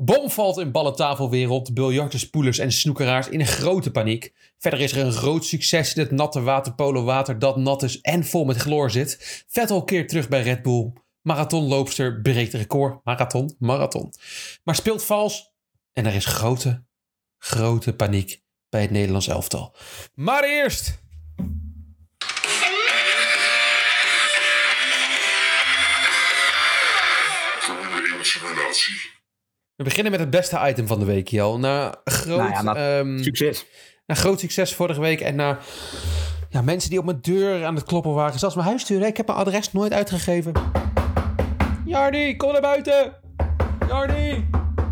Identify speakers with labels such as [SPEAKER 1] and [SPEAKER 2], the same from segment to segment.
[SPEAKER 1] Bom valt in ballentafelwereld, biljarters, spoelers en snoekeraars in grote paniek. Verder is er een groot succes in het natte waterpolowater dat nat is en vol met chloor zit. Vettel keert terug bij Red Bull. Marathonloopster breekt record. Marathon, marathon. Maar speelt vals en er is grote, grote paniek bij het Nederlands elftal. Maar eerst...
[SPEAKER 2] 1 simulatie.
[SPEAKER 1] We beginnen met het beste item van de week, Jel. Na groot,
[SPEAKER 3] Nou ja, na-
[SPEAKER 1] ehm,
[SPEAKER 3] Succes.
[SPEAKER 1] na groot succes vorige week en na ja, mensen die op mijn deur aan het kloppen waren. Zelfs mijn huisdeur. hè. Ik heb mijn adres nooit uitgegeven. Jardi, kom naar buiten. Jardi.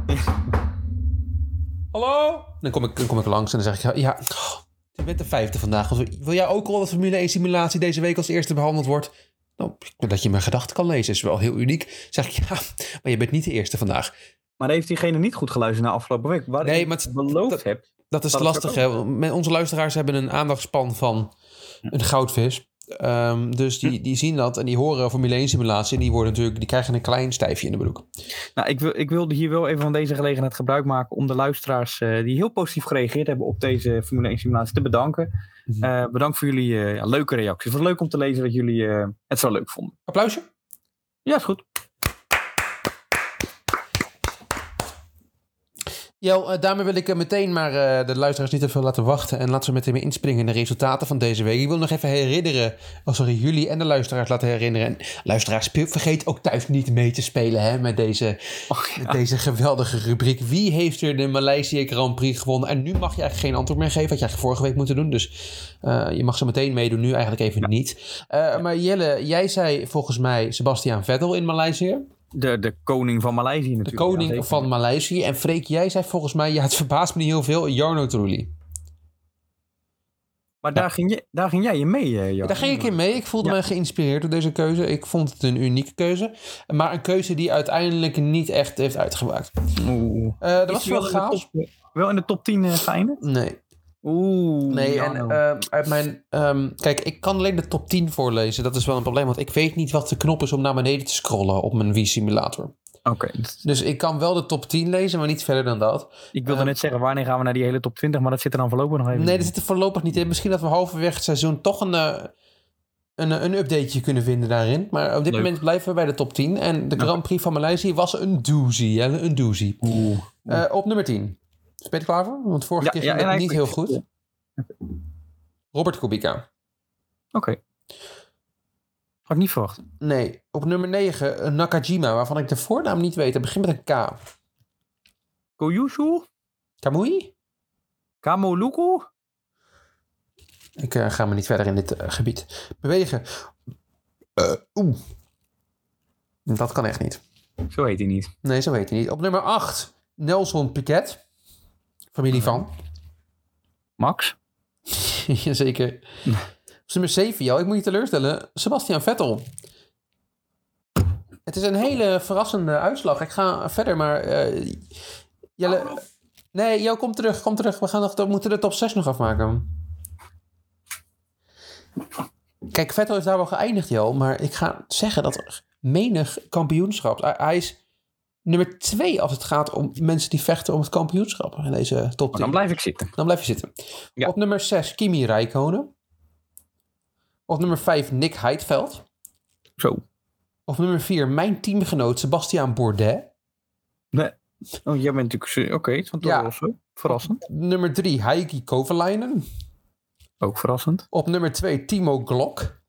[SPEAKER 1] Hallo? Dan kom, ik, dan kom ik langs en dan zeg ik, ja, oh, je bent de vijfde vandaag. Wil jij ook al dat Formule 1 simulatie deze week als eerste behandeld wordt? Nou, dat je mijn gedachten kan lezen is wel heel uniek. Zeg ik, ja, maar je bent niet de eerste vandaag.
[SPEAKER 3] Maar heeft diegene niet goed geluisterd na afgelopen week? Waar
[SPEAKER 1] Nee,
[SPEAKER 3] ik
[SPEAKER 1] maar het-
[SPEAKER 3] beloofd
[SPEAKER 1] dat-
[SPEAKER 3] heb.
[SPEAKER 1] Dat is
[SPEAKER 3] Dat
[SPEAKER 1] lastig. Hè? Met Onze luisteraars hebben een aandachtspan van een goudvis. Ehm, dus die, die zien dat en die horen Formule 1 simulatie. En die, worden natuurlijk, die krijgen een klein stijfje in de broek.
[SPEAKER 3] Nou, ik, wil, ik wilde hier wel even van deze gelegenheid gebruik maken om de luisteraars eh, die heel positief gereageerd hebben op deze Formule 1 simulatie te bedanken. Eh, bedankt voor jullie eh, ja, leuke reacties. Het was leuk om te lezen dat jullie het zo leuk vonden.
[SPEAKER 1] Applausje.
[SPEAKER 3] Ja, is goed.
[SPEAKER 1] Jel, eh, daarmee wil ik eh, meteen maar eh, de luisteraars niet te veel laten wachten. En laten we meteen weer inspringen in de resultaten van deze week. Ik wil nog even herinneren, oh sorry, jullie en de luisteraars laten herinneren. En luisteraars, vergeet ook thuis niet mee te spelen hè, met deze, met deze geweldige rubriek. Wie heeft er de Maleisië Grand Prix gewonnen? En nu mag je eigenlijk geen antwoord meer geven, had je eigenlijk vorige week moeten doen. Dus je mag zo meteen meedoen, nu eigenlijk even niet. Maar Jelle, jij zei volgens mij Sebastian Vettel in Maleisië.
[SPEAKER 3] De, de koning van Maleisië
[SPEAKER 1] De
[SPEAKER 3] natuurlijk.
[SPEAKER 1] koning
[SPEAKER 3] Ja, zeker.
[SPEAKER 1] van Maleisië. En Freek, jij zei volgens mij, ja, het verbaast me niet heel veel, Jarno Trulli.
[SPEAKER 3] Maar daar, ging je, daar ging jij in mee, eh Jan.
[SPEAKER 1] Daar ging ik in mee. Ik voelde me geïnspireerd door deze keuze. Ik vond het een unieke keuze. Maar een keuze die uiteindelijk niet echt heeft uitgemaakt.
[SPEAKER 3] Oeh.
[SPEAKER 1] Eh dat
[SPEAKER 3] Is
[SPEAKER 1] was wel
[SPEAKER 3] de top- Wel in de top 10 uh, geëindigd?
[SPEAKER 1] Nee.
[SPEAKER 3] Oeh.
[SPEAKER 1] Nee, en ehm, uit mijn... ehm, kijk, ik kan alleen de top 10 voorlezen. Dat is wel een probleem, want ik weet niet wat de knop is om naar beneden te scrollen op mijn Wii-simulator.
[SPEAKER 3] Oké.
[SPEAKER 1] Dus ik kan wel de top 10 lezen, maar niet verder dan dat.
[SPEAKER 3] Ik wilde
[SPEAKER 1] Eh,
[SPEAKER 3] net zeggen, wanneer gaan we naar die hele top 20? Maar dat zit er dan voorlopig nog even
[SPEAKER 1] Nee,
[SPEAKER 3] in.
[SPEAKER 1] dat zit er voorlopig niet in. Misschien dat we halverwege het seizoen toch een, eh, een, een updateje kunnen vinden daarin. Maar op dit
[SPEAKER 3] Leuk.
[SPEAKER 1] moment blijven we bij de top 10. En de Grand Prix van Maleisië was een doozy. Hè? Een doozy.
[SPEAKER 3] Oeh.
[SPEAKER 1] Eh, op nummer 10. Ben je er klaar voor? Want vorige
[SPEAKER 3] Ja,
[SPEAKER 1] keer ging het niet
[SPEAKER 3] ik-
[SPEAKER 1] heel goed. Robert Kubica.
[SPEAKER 3] Oké. Had ik niet verwacht.
[SPEAKER 1] Nee. Op nummer 9 Nakajima, waarvan ik de voornaam niet weet. Het begint met een K.
[SPEAKER 3] Koyushu?
[SPEAKER 1] Kamui?
[SPEAKER 3] Kamoluku?
[SPEAKER 1] Ik eh, ga maar niet verder in dit eh, gebied bewegen. Eh, Oeh. Dat kan echt niet.
[SPEAKER 3] Zo heet hij niet.
[SPEAKER 1] Nee, zo heet hij niet. Op nummer 8, Nelson Piquet. Familie van.
[SPEAKER 3] Max?
[SPEAKER 1] Jazeker. Op nummer 7, jou, ik moet je teleurstellen. Sebastian Vettel. Het is een hele verrassende uitslag. Ik ga verder, maar... eh Jelle... Nee, jou, kom terug, kom terug. We, gaan nog, we moeten de top 6 nog afmaken. Kijk, Vettel is daar wel geëindigd, Jo. Maar ik ga zeggen dat er menig kampioenschap... Hij is nummer 2 als het gaat om mensen die vechten om het kampioenschap in deze top 10.
[SPEAKER 3] Oh, dan blijf ik zitten.
[SPEAKER 1] Dan blijf je zitten.
[SPEAKER 3] Ja.
[SPEAKER 1] Op nummer 6 Kimi Räikkönen. Op nummer 5 Nick Heidveld.
[SPEAKER 3] Zo.
[SPEAKER 1] Op nummer 4 mijn teamgenoot Sebastian Bourdais.
[SPEAKER 3] Nee. Oh, jij bent natuurlijk... Oké, van
[SPEAKER 1] Ja.
[SPEAKER 3] zo. Verrassend.
[SPEAKER 1] Nummer 3 Heikki Kovalainen.
[SPEAKER 3] Ook verrassend.
[SPEAKER 1] Op nummer 2 Timo Glock.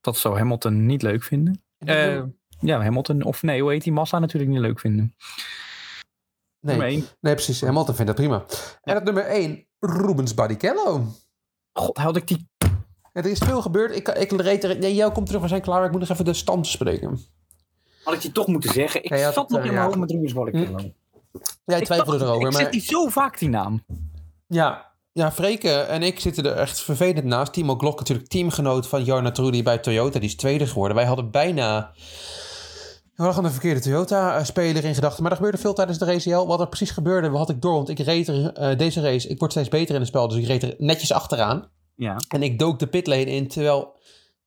[SPEAKER 3] Dat zou Hamilton niet leuk vinden.
[SPEAKER 1] En
[SPEAKER 3] ja, Hamilton... Of nee, hoe heet die? Massa natuurlijk niet leuk vinden.
[SPEAKER 1] nee,
[SPEAKER 3] Nummer één.
[SPEAKER 1] nee, precies. Hamilton vindt dat prima. En op nummer 1 Rubens Barrichello.
[SPEAKER 3] God, had ik die...
[SPEAKER 1] Er is veel gebeurd. Ik, ik reed er... Nee, jou komt terug. We zijn klaar. Ik moet nog even de stand bespreken.
[SPEAKER 3] Had ik die toch moeten zeggen? Ik
[SPEAKER 1] Ja,
[SPEAKER 3] zat
[SPEAKER 1] het,
[SPEAKER 3] nog in
[SPEAKER 1] ja.
[SPEAKER 3] mijn hoofd met Rubens Barrichello.
[SPEAKER 1] Jij
[SPEAKER 3] Ik
[SPEAKER 1] twijfelde erover.
[SPEAKER 3] Ik
[SPEAKER 1] maar...
[SPEAKER 3] zit die zo vaak, die naam.
[SPEAKER 1] Ja, ja, Freke en ik zitten er echt vervelend naast. Timo Glock natuurlijk teamgenoot van Jarno Trulli bij Toyota. Die is tweede geworden. Wij hadden bijna... We hadden een verkeerde Toyota-speler in gedachten. Maar er gebeurde veel tijdens de race. Jel. Wat er precies gebeurde, had ik door. Want ik reed er eh, deze race... Ik word steeds beter in het spel. Dus ik reed er netjes achteraan.
[SPEAKER 3] Ja.
[SPEAKER 1] En ik dook de pitlane in. Terwijl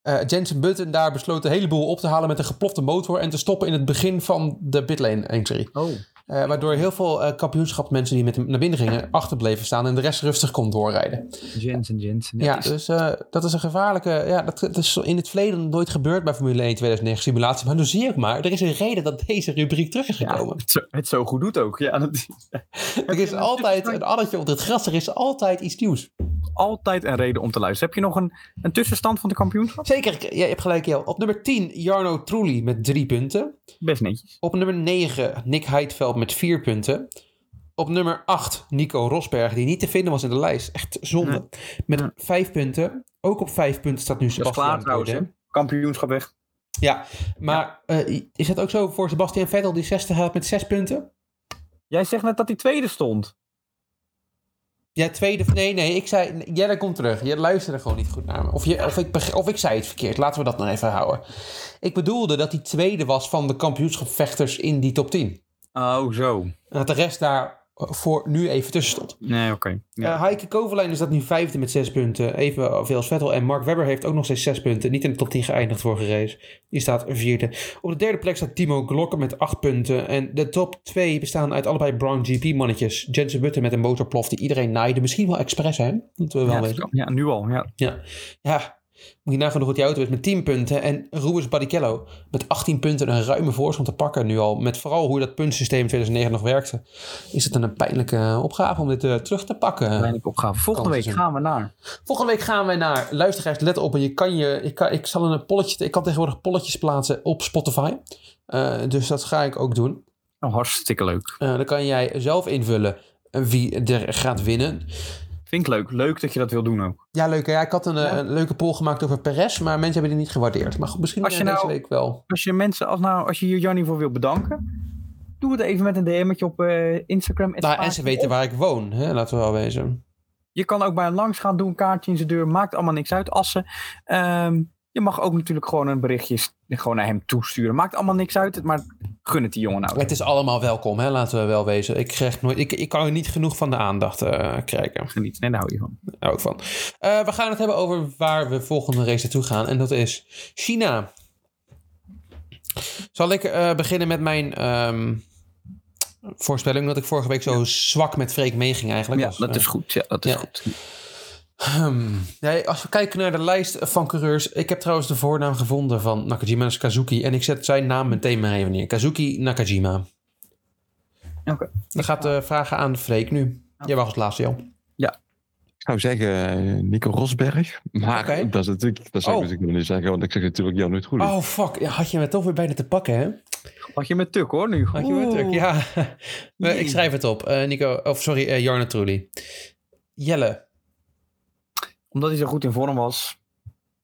[SPEAKER 1] eh Jensen Button daar besloot een heleboel op te halen met een geplofte motor. En te stoppen in het begin van de pitlane entry.
[SPEAKER 3] Oh.
[SPEAKER 1] Eh, waardoor heel veel uh, kampioenschapsmensen die met hem naar binnen gingen achterbleven staan en de rest rustig kon doorrijden.
[SPEAKER 3] Jensen, Jensen.
[SPEAKER 1] Ja, dus uh, dat is een gevaarlijke. Ja, dat, dat, is in het verleden nooit gebeurd bij Formule 1 2009 simulatie. Maar nu zie ook maar, er is een reden dat deze rubriek terug is gekomen.
[SPEAKER 3] Ja, het, zo, het zo goed doet ook. Ja, dat,
[SPEAKER 1] er is altijd een addertje op het gras, er is altijd iets nieuws.
[SPEAKER 3] Altijd een reden om te luisteren. Heb je nog een, een tussenstand van de kampioenschap?
[SPEAKER 1] Zeker, je hebt gelijk, Jel. Op nummer 10, Jarno Trulli met drie punten.
[SPEAKER 3] Best netjes.
[SPEAKER 1] Op nummer 9, Nick Heidveld met vier punten. Op nummer 8, Nico Rosberg, die niet te vinden was in de lijst. Echt zonde. Nee. Met
[SPEAKER 3] Nee.
[SPEAKER 1] vijf punten. Ook op vijf punten staat nu
[SPEAKER 3] Dat is
[SPEAKER 1] Sebastian
[SPEAKER 3] klaar trouwens. hè?
[SPEAKER 1] Vettel.
[SPEAKER 3] Kampioenschap weg.
[SPEAKER 1] Ja, maar eh, is dat ook zo voor Sebastian Vettel die zesde gaat met zes punten?
[SPEAKER 3] Jij zegt net dat hij tweede stond.
[SPEAKER 1] Ja, tweede. Nee, nee, ik zei. Jelle komt terug. Je luisterde gewoon niet goed naar me. Of, je, of, ik, of ik zei het verkeerd. Laten we dat nog even houden. Ik bedoelde dat hij tweede was van de kampioenschapvechters in die top 10.
[SPEAKER 3] Oh, zo.
[SPEAKER 1] En dat de rest daar voor nu even tussen stond.
[SPEAKER 3] Nee, oké. Ja.
[SPEAKER 1] Eh, Heike Kovalainen is dat nu vijfde met zes punten. Evenveel als Vettel. En Mark Webber heeft ook nog steeds zes punten. Niet in de top 10 geëindigd vorige race. Die staat vierde. Op de derde plek staat Timo Glocker met acht punten. En de top twee bestaan uit allebei Brown GP-mannetjes. Jensen Button met een motorplof die iedereen naaide. Misschien wel expres, hè? Moeten we wel
[SPEAKER 3] Ja,
[SPEAKER 1] weten.
[SPEAKER 3] ja, nu al. Ja.
[SPEAKER 1] Ja. ja. Moet je nagaan hoe goed die auto is met 10 punten. En Rubens Barrichello met 18 punten een ruime voorsprong te pakken nu al. Met vooral hoe dat puntensysteem in 2009 nog werkte. Is het een pijnlijke opgave om dit eh, terug te pakken.
[SPEAKER 3] Kleine opgave. Volgende week gaan we naar.
[SPEAKER 1] Volgende week gaan wij naar luisteraars. Let op, en je kan je, ik, kan, ik zal een polletje, ik kan tegenwoordig polletjes plaatsen op Spotify. Eh, dus dat ga ik ook doen.
[SPEAKER 3] Oh, hartstikke leuk.
[SPEAKER 1] Eh, dan kan jij zelf invullen wie er gaat winnen.
[SPEAKER 3] Vind ik leuk. Leuk dat je dat wil doen ook.
[SPEAKER 1] Ja, leuk. hè? Ja, ik had een, eh,
[SPEAKER 3] Ja.
[SPEAKER 1] een leuke poll gemaakt over Perez, maar mensen hebben die niet gewaardeerd. Maar goed, misschien
[SPEAKER 3] Als je
[SPEAKER 1] eh, deze
[SPEAKER 3] nou-
[SPEAKER 1] week wel.
[SPEAKER 3] Als je mensen, als, nou, als je hier Jannie voor wil bedanken, doe het even met een DM'tje op eh, Instagram.
[SPEAKER 1] Nou, en ze weten waar ik woon, hè? laten we wel wezen.
[SPEAKER 3] Je kan ook bij hem langs gaan, doe een kaartje in zijn deur. Maakt allemaal niks uit. Assen. Ehm, je mag ook natuurlijk gewoon een berichtje gewoon naar hem toesturen. Maakt allemaal niks uit, maar gun het die jongen nou.
[SPEAKER 1] Het is allemaal welkom, hè? laten we wel wezen. Ik, krijg nooit, ik, ik kan er niet genoeg van de aandacht eh, krijgen.
[SPEAKER 3] Geniet. Nee, daar hou je van.
[SPEAKER 1] Daar hou ik van. Eh, we gaan het hebben over waar we volgende race naartoe gaan. En dat is China. Zal ik eh, beginnen met mijn ehm, voorspelling? Dat ik vorige week zo zwak met Freek meeging eigenlijk.
[SPEAKER 3] Ja, dat is goed. Ja, dat is
[SPEAKER 1] ja.
[SPEAKER 3] goed.
[SPEAKER 1] Hmm. Nee, als we kijken naar de lijst van coureurs. Ik heb trouwens de voornaam gevonden van Nakajima. Dat is Kazuki. En ik zet zijn naam meteen maar even neer. Kazuki Nakajima.
[SPEAKER 3] Oké.
[SPEAKER 1] Dan gaat de vragen aan Freek nu. Jij was als laatste, Jan.
[SPEAKER 4] Ik zou zeggen eh, Nico Rosberg. Maar
[SPEAKER 1] Oké.
[SPEAKER 4] dat is natuurlijk, dat zou
[SPEAKER 1] Oh.
[SPEAKER 4] ik natuurlijk nog niet zeggen, want ik zeg natuurlijk Jan niet goed.
[SPEAKER 1] Oh, fuck. Ja, had je me toch weer bijna te pakken, hè?
[SPEAKER 3] Had je met tuk hoor nu.
[SPEAKER 1] Had je me
[SPEAKER 3] Oeh.
[SPEAKER 1] druk? Ja. Maar ik schrijf het op. Eh, Nico, of sorry, eh Jarno Trulli. Jelle.
[SPEAKER 3] Omdat hij zo goed in vorm was.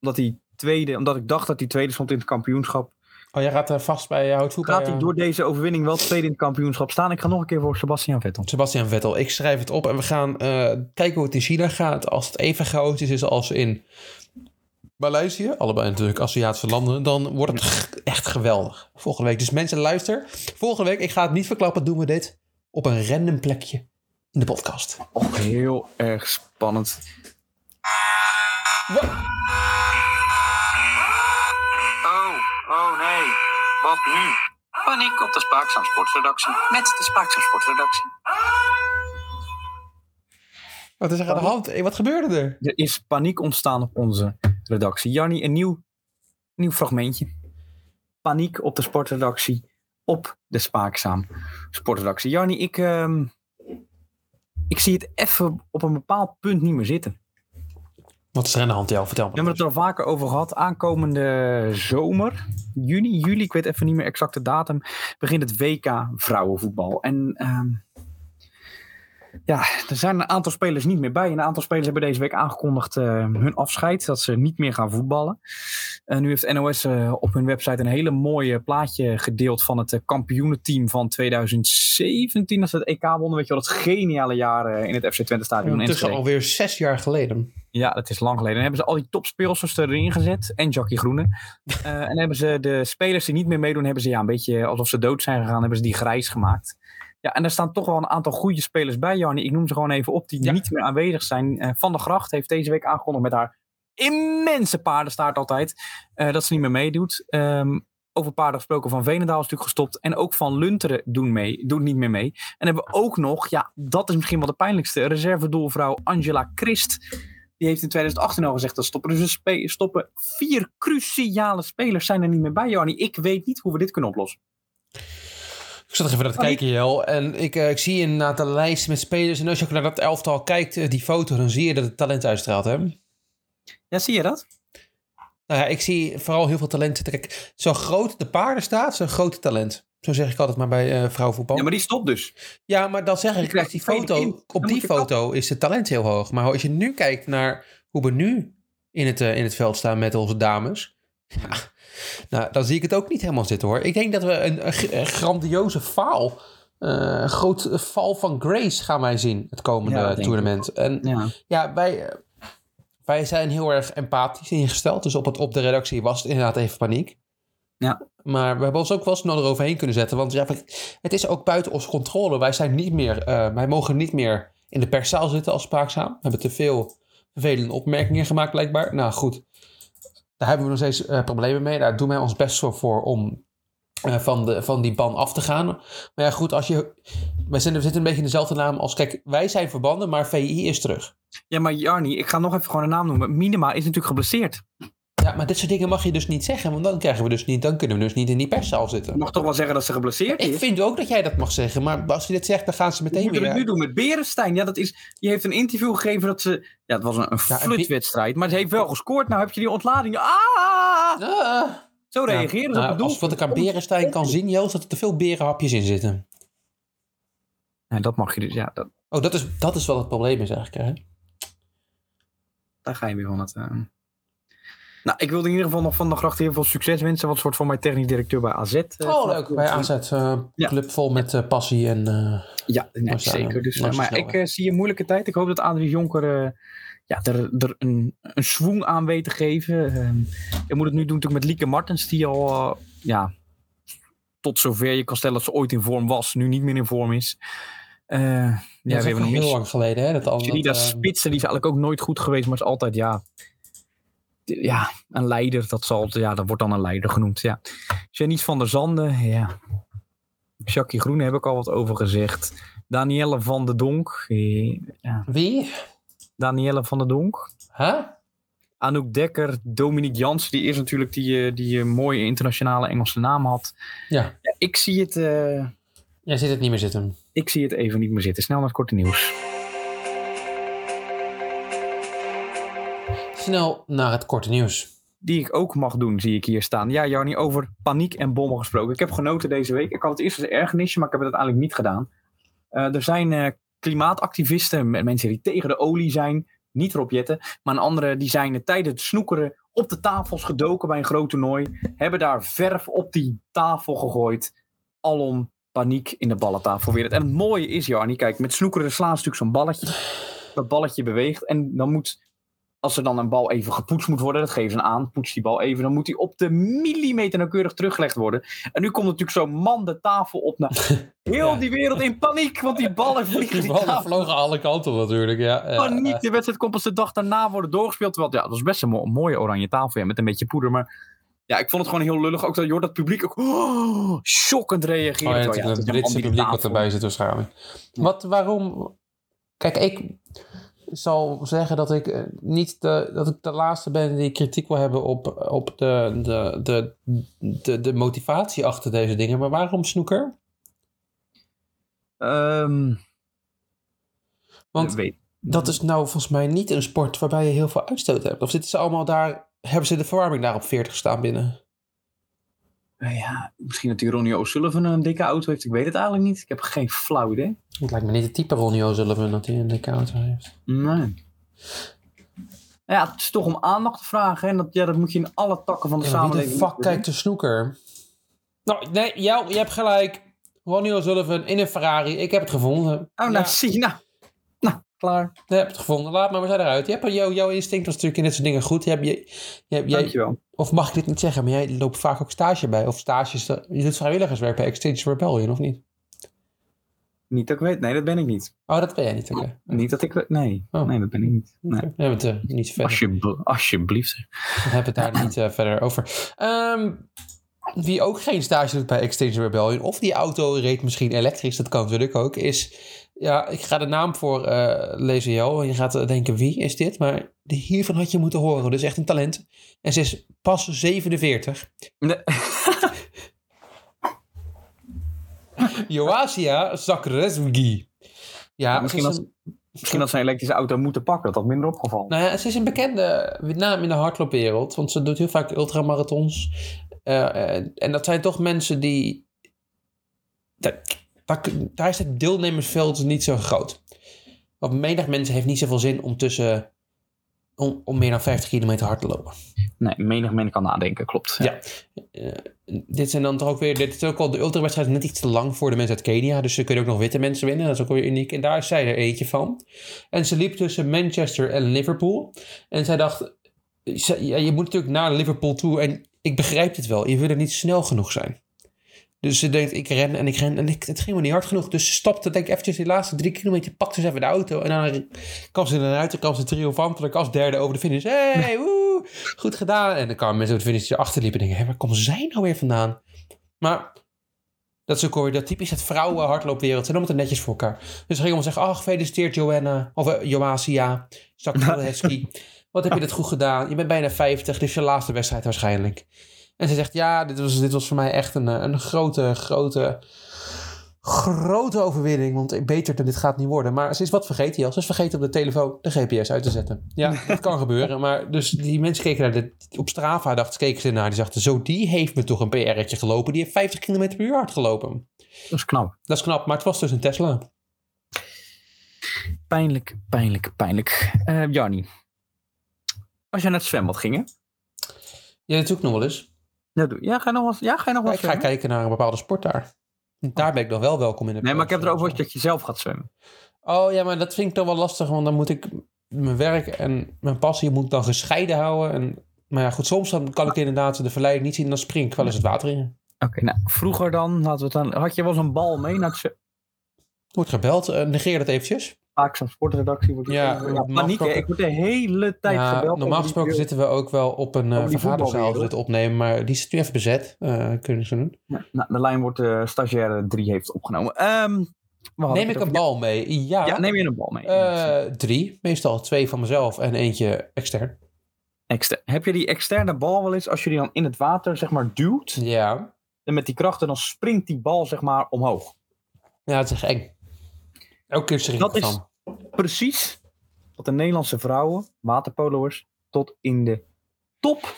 [SPEAKER 3] Omdat hij tweede, omdat ik dacht dat hij tweede stond in het kampioenschap.
[SPEAKER 1] Oh, jij gaat er vast bij, houdt voet
[SPEAKER 3] Gaat
[SPEAKER 1] bij,
[SPEAKER 3] hij
[SPEAKER 1] eh,
[SPEAKER 3] door deze overwinning wel tweede in het kampioenschap staan? Ik ga nog een keer voor Sebastian Vettel.
[SPEAKER 1] Sebastian Vettel. Ik schrijf het op en we gaan eh, kijken hoe het in China gaat. Als het even chaotisch is als in Maleisië, allebei natuurlijk Aziatische landen, dan wordt het echt geweldig volgende week. Dus mensen, luister. Volgende week, ik ga het niet verklappen, doen we dit op een random plekje in de podcast.
[SPEAKER 3] Heel erg spannend.
[SPEAKER 5] Wat nu? Paniek op de Spaakzaam Sportredactie. Met de Spaakzaam Sportredactie.
[SPEAKER 1] Wat is er aan de hand? Hey, wat gebeurde er?
[SPEAKER 3] Er is paniek ontstaan op onze redactie. Jannie, een nieuw, nieuw fragmentje. Paniek op de sportredactie. Op de Spaakzaam sportredactie. Jannie, ik, ehm, ik zie het even op een bepaald punt niet meer zitten.
[SPEAKER 1] Wat is er aan de hand, Jel? Vertel
[SPEAKER 3] We
[SPEAKER 1] me.
[SPEAKER 3] hebben het er al vaker over gehad. Aankomende zomer, juni, juli, ik weet even niet meer exact de datum, begint het WK vrouwenvoetbal. En ehm, ja, er zijn een aantal spelers niet meer bij. Een aantal spelers hebben deze week aangekondigd eh, hun afscheid, dat ze niet meer gaan voetballen. En nu heeft NOS eh, op hun website een hele mooie plaatje gedeeld van het eh, kampioenenteam van 2017. Dat ze het EK wonnen, weet je wel, dat geniale jaar in het FC Twente stadion.
[SPEAKER 1] Ondertussen
[SPEAKER 3] Enschede.
[SPEAKER 1] alweer zes jaar geleden.
[SPEAKER 3] Ja, dat is lang geleden. En hebben ze al die topspeelsters erin gezet. En Jackie Groene. En hebben ze de spelers die niet meer meedoen, hebben ze ja, een beetje alsof ze dood zijn gegaan, hebben ze die grijs gemaakt. Ja, en er staan toch wel een aantal goede spelers bij, Jannie. Ik noem ze gewoon even op die
[SPEAKER 1] Ja.
[SPEAKER 3] niet meer aanwezig zijn. Eh, Van der Gracht heeft deze week aangekondigd met haar immense paardenstaart altijd. eh, dat ze niet meer meedoet. Ehm, over paarden gesproken, Van Veenendaal is natuurlijk gestopt. En ook Van Lunteren doen mee, doet niet meer mee. En hebben we ook nog, ja, dat is misschien wel de pijnlijkste, reservedoelvrouw Angela Christ. Die heeft in 2018 al gezegd dat stoppen. Dus we spe- stoppen vier cruciale spelers zijn er niet meer bij, Jarni. Ik weet niet hoe we dit kunnen oplossen.
[SPEAKER 1] Ik zat even naar te
[SPEAKER 3] Oh,
[SPEAKER 1] kijken, Jel. En ik, eh, ik zie inderdaad de lijst met spelers. En als je ook naar dat elftal kijkt, eh, die foto, dan zie je dat het talent uitstraalt, hè?
[SPEAKER 3] Ja, zie je dat?
[SPEAKER 1] Nou ja, ik zie vooral heel veel talent. Kijk, zo groot de paarden staat, zo groot het talent. Zo zeg ik altijd maar bij eh vrouwenvoetbal.
[SPEAKER 3] Ja, maar die stopt dus.
[SPEAKER 1] Ja, maar dan zeg ik, als die foto, op die foto is het talent heel hoog. Maar als je nu kijkt naar hoe we nu in het, in het veld staan met onze dames. Ja, nou, dan zie ik het ook niet helemaal zitten hoor. Ik denk dat we een, grandioze faal, eh, een groot val van Grace gaan wij zien het komende
[SPEAKER 3] Ja,
[SPEAKER 1] toernooi. En
[SPEAKER 3] Ja.
[SPEAKER 1] ja, wij, eh, wij zijn heel erg empathisch ingesteld. Dus op, het, op de redactie was het inderdaad even paniek.
[SPEAKER 3] Ja.
[SPEAKER 1] Maar we hebben ons ook wel snel eroverheen kunnen zetten. Want ja, het is ook buiten onze controle. Wij, zijn niet meer, eh, wij mogen niet meer in de perszaal zitten als spraakzaam. We hebben te veel vervelende opmerkingen gemaakt blijkbaar. Nou goed, daar hebben we nog steeds eh, problemen mee. Daar doen wij ons best voor om eh, van, de, van die ban af te gaan. Maar ja goed, als je, wij zijn, we zitten een beetje in dezelfde naam als... Kijk, wij zijn verbanden, maar VI is terug.
[SPEAKER 3] ja, maar Jarni, ik ga nog even gewoon een naam noemen. Minima is natuurlijk geblesseerd.
[SPEAKER 1] Ja, maar dit soort dingen mag je dus niet zeggen, want dan krijgen we dus niet, dan kunnen we dus niet in die perszaal
[SPEAKER 3] Ik
[SPEAKER 1] zitten.
[SPEAKER 3] mag toch wel zeggen dat ze geblesseerd
[SPEAKER 1] Ik
[SPEAKER 3] is?
[SPEAKER 1] vind ook dat jij dat mag zeggen, maar als je dit zegt, dan gaan ze
[SPEAKER 3] We
[SPEAKER 1] meteen weer.
[SPEAKER 3] het nu doen met Berenstein. Ja, dat is, die heeft een interview gegeven dat ze... Ja, het was een, een
[SPEAKER 1] Ja, en
[SPEAKER 3] flutwedstrijd, maar ze heeft wel gescoord. Nou heb je die ontlading. Ah!
[SPEAKER 1] Ah.
[SPEAKER 3] Zo
[SPEAKER 1] Ja,
[SPEAKER 3] reageren ze
[SPEAKER 1] nou,
[SPEAKER 3] op het
[SPEAKER 1] als wat ik aan. Berenstein kan zien, Joost, dat er te veel berenhapjes in zitten.
[SPEAKER 3] Ja, dat mag je dus, ja. Dat,
[SPEAKER 1] Oh, dat is, dat is wat het probleem is eigenlijk. Hè?
[SPEAKER 3] daar ga je weer van het... eh. Nou, ik wilde in ieder geval nog van de gracht heel veel succes wensen. Wat soort van mijn technisch directeur bij AZ. eh,
[SPEAKER 1] Oh, leuk. Bij AZ. eh,
[SPEAKER 3] Ja.
[SPEAKER 1] Club vol met eh, passie en... eh,
[SPEAKER 3] Ja, nee, zeker. Dus, maar ik eh, zie een moeilijke tijd. Ik hoop dat Adrie Jonker eh, ja, er, er een, een swoon aan weet te geven. Ehm je moet het nu doen natuurlijk met Lieke Martens, die al eh, ja, tot zover je kan stellen dat ze ooit in vorm was, nu niet meer in vorm is. Eh, ja, we
[SPEAKER 1] dat is
[SPEAKER 3] hebben nog
[SPEAKER 1] heel lang geleden. Hè? Dat al,
[SPEAKER 3] Sherida
[SPEAKER 1] dat, eh,
[SPEAKER 3] Spitsen, die is eigenlijk ook nooit goed geweest, maar is altijd, ja, ja een leider. Dat, zal, ja, dat wordt dan een leider genoemd, ja. Janice van der Zanden, ja. Jackie Groene heb ik al wat over gezegd. Danielle van der Donk. eh, Ja.
[SPEAKER 1] Wie?
[SPEAKER 3] Danielle van der Donk.
[SPEAKER 1] Huh?
[SPEAKER 3] Anouk Dekker, Dominique Jans, die is natuurlijk die, eh, die een mooie internationale Engelse naam had.
[SPEAKER 1] Ja.
[SPEAKER 3] Ja, ik, zie het, eh,
[SPEAKER 1] Jij ziet het niet meer zitten.
[SPEAKER 3] ik zie het even niet meer zitten. Snel naar het korte nieuws.
[SPEAKER 1] Snel naar het korte nieuws.
[SPEAKER 3] Die ik ook mag doen, zie ik hier staan. Ja, Jarni, over paniek en bommen gesproken. Ik heb genoten deze week. Ik had het eerst als ergernisje, maar ik heb het uiteindelijk niet gedaan. Eh, er zijn eh, klimaatactivisten, mensen die tegen de olie zijn. Niet erop jetten. Maar een andere die zijn tijdens het snoekeren op de tafels gedoken bij een groot toernooi. Hebben daar verf op die tafel gegooid. Alom paniek in de ballentafelwereld. En het mooie is, Jarni, kijk, met snoekeren slaan ze natuurlijk zo'n balletje. Dat balletje beweegt. En dan moet, als er dan een bal even gepoetst moet worden, dat geven ze aan, poets die bal even, dan moet die op de millimeter nauwkeurig teruggelegd worden. En nu komt natuurlijk zo'n man de tafel op naar heel
[SPEAKER 1] Ja.
[SPEAKER 3] die wereld in paniek, want die ballen vliegen
[SPEAKER 1] Die ballen
[SPEAKER 3] tafel.
[SPEAKER 1] vlogen alle kanten op natuurlijk. Ja, ja,
[SPEAKER 3] Paniek, de wedstrijd komt pas de dag daarna worden doorgespeeld. Terwijl, ja, dat was best een mo- mooie oranje tafel, ja, met een beetje poeder. Maar ja, ik vond het gewoon heel lullig. Ook dat, hoort dat publiek ook oh, shockend reageren.
[SPEAKER 1] Oh ja,
[SPEAKER 3] het
[SPEAKER 1] Britse publiek wat erbij zit waarschijnlijk. Wat, waarom... Kijk, ik zal zeggen dat ik eh, niet de, dat ik de laatste ben die kritiek wil hebben op, op de, de, de, de, de motivatie achter deze dingen. Maar waarom snoeker?
[SPEAKER 3] Ehm,
[SPEAKER 1] Want
[SPEAKER 3] weet,
[SPEAKER 1] dat is nou volgens mij niet een sport waarbij je heel veel uitstoot hebt. Of zitten ze allemaal daar, hebben ze de verwarming daar op 40 staan binnen?
[SPEAKER 3] Nou ja, misschien dat die Ronnie O'Sullivan een dikke auto heeft. Ik weet het eigenlijk niet. Ik heb geen flauw idee.
[SPEAKER 1] Het lijkt me niet het type Ronnie O'Sullivan dat hij een dikke auto heeft.
[SPEAKER 3] Nee. Ja, het is toch om aandacht te vragen. hè. En dat, ja, dat moet je in alle takken van de
[SPEAKER 1] Ja, maar wie de
[SPEAKER 3] samenleving
[SPEAKER 1] fuck kijkt de snoeker? Nou, nee, jou, je hebt gelijk. Ronnie O'Sullivan in een Ferrari. Ik heb het gevonden.
[SPEAKER 3] Oh, nou,
[SPEAKER 1] Ja,
[SPEAKER 3] zie je. Nou, klaar.
[SPEAKER 1] ik heb het gevonden. Laat maar, we zijn eruit. Je hebt, jouw, jouw instinct was natuurlijk in dit soort dingen goed. Je hebt, je, je, hebt- jij,
[SPEAKER 3] Dankjewel.
[SPEAKER 1] of mag ik dit niet zeggen, maar jij loopt vaak ook stage bij. Of stages. Je doet vrijwilligerswerk bij Extinction Rebellion, of niet?
[SPEAKER 3] Niet dat ik weet. Nee, dat ben ik niet.
[SPEAKER 1] Oh, dat ben jij niet. Oké.
[SPEAKER 3] Niet dat ik weet. Nee,
[SPEAKER 1] Oh.
[SPEAKER 3] nee dat ben ik niet. Nee.
[SPEAKER 1] We hebben het eh, niet verder.
[SPEAKER 3] Alsjebl- alsjeblieft.
[SPEAKER 1] We hebben het daar niet eh, verder over. Ehm, wie ook geen stage doet bij Extinction Rebellion, of die auto reed misschien elektrisch, dat kan natuurlijk ook, is, ja, ik ga de naam voor eh lezen, Jo, en je gaat eh, denken, wie is dit? Maar hiervan had je moeten horen, dus echt een talent. En ze is pas 47.
[SPEAKER 3] Nee.
[SPEAKER 1] Joasia Zakrzewski. Ja,
[SPEAKER 3] Misschien als-
[SPEAKER 1] een-
[SPEAKER 3] Misschien dat ze een elektrische auto moeten pakken, dat had minder opgevallen.
[SPEAKER 1] Nou ja, ze is een bekende naam in de hardloopwereld. Want ze doet heel vaak ultramarathons. Eh, en dat zijn toch mensen die... daar, daar is het deelnemersveld niet zo groot. Want menig mensen heeft niet zoveel zin om tussen... Om, om meer dan 50 kilometer hard te lopen.
[SPEAKER 3] Nee, menig men kan nadenken, klopt.
[SPEAKER 1] Ja. Eh, dit zijn dan toch ook weer... Dit is ook al de ultrawedstrijd net iets te lang voor de mensen uit Kenia. Dus ze kunnen ook nog witte mensen winnen. Dat is ook weer uniek. En daar is zij er eentje van. En ze liep tussen Manchester en Liverpool. En zij dacht... ze- ja, je moet natuurlijk naar Liverpool toe. En ik begrijp dit wel. Je wil er niet snel genoeg zijn. Dus ze denkt, ik ren en ik ren. En ik, het ging me niet hard genoeg. Dus ze stopte denk ik eventjes die laatste drie kilometer. Pakte ze even de auto. En dan kwam ze eruit. Dan kwam ze triomfantelijk als derde over de finish. Hey, woe, goed gedaan. En dan kwamen mensen op de finish die erachter liepen. En denken, hé, waar komen zij nou weer vandaan? Maar dat is ook alweer dat typisch het vrouwen hardloopwereld. Ze doen het netjes voor elkaar. Dus ze gingen allemaal zeggen, oh gefeliciteerd Joanna. Of uh, Joasia. Zakkelhetski. Wat heb je dit goed gedaan? Je bent bijna 50. Dit is je laatste wedstrijd waarschijnlijk. En ze zegt, ja, dit was, dit was voor mij echt een, eh, een grote, grote, grote overwinning. Want beter dan dit gaat niet worden. Maar ze is wat vergeten, Jas. Ze is vergeten op de telefoon de GPS uit te zetten. Ja, dat kan gebeuren. Maar dus die mensen keken naar de, op Strava, dachten, keken ze naar. Die dachten, zo, die heeft me toch een PR'tje gelopen. Die heeft 50 km per uur hard gelopen.
[SPEAKER 3] Dat is knap.
[SPEAKER 1] Dat is knap, maar het was dus een Tesla.
[SPEAKER 3] Pijnlijk, pijnlijk, pijnlijk. Jarni, als je naar het zwembad ging, hè?
[SPEAKER 1] Ja, dat doe ik nog wel eens.
[SPEAKER 3] Ja, doe- ja, ga je nog wat, ja, ga je nog wat
[SPEAKER 1] ik ga
[SPEAKER 3] zwemmen?
[SPEAKER 1] kijken naar een bepaalde sport daar. Daar ben ik nog wel welkom in. de
[SPEAKER 3] Nee, maar ik heb erover
[SPEAKER 1] plaats.
[SPEAKER 3] dat je zelf gaat zwemmen.
[SPEAKER 1] Oh ja, maar dat vind ik dan wel lastig, want dan moet ik mijn werk en mijn passie moet ik dan gescheiden houden. En, maar ja, goed, soms dan kan ik inderdaad de verleiding niet zien, dan spring ik wel eens het water in.
[SPEAKER 3] Oké, nou, vroeger dan, laten we het dan, had je wel eens een bal mee naar het zwemmen?
[SPEAKER 1] Wordt gebeld, eh, negeer dat eventjes.
[SPEAKER 3] Vaak zo'n sportredactie wordt
[SPEAKER 1] Ja,
[SPEAKER 3] ja, paniek, hè? Ik word de hele tijd
[SPEAKER 1] Ja,
[SPEAKER 3] gebeld.
[SPEAKER 1] normaal gesproken zitten we ook wel op een uh, vergaderzaal als we opnemen, maar die is nu even bezet, eh, kunnen ze doen.
[SPEAKER 3] Ja, nou, de lijn wordt de stagiaire 3 heeft opgenomen. Ehm,
[SPEAKER 1] Neem ik een bal mee? Ja,
[SPEAKER 3] neem je een bal mee.
[SPEAKER 1] Drie, meestal twee van mezelf en eentje extern.
[SPEAKER 3] Exter- Heb je die externe bal wel eens, als je die dan in het water zeg maar duwt,
[SPEAKER 1] Ja,
[SPEAKER 3] en met die krachten, dan springt die bal zeg maar omhoog.
[SPEAKER 1] ja het is echt eng.
[SPEAKER 3] Dat is-. Precies wat de Nederlandse vrouwen, waterpolo'ers, tot in de top,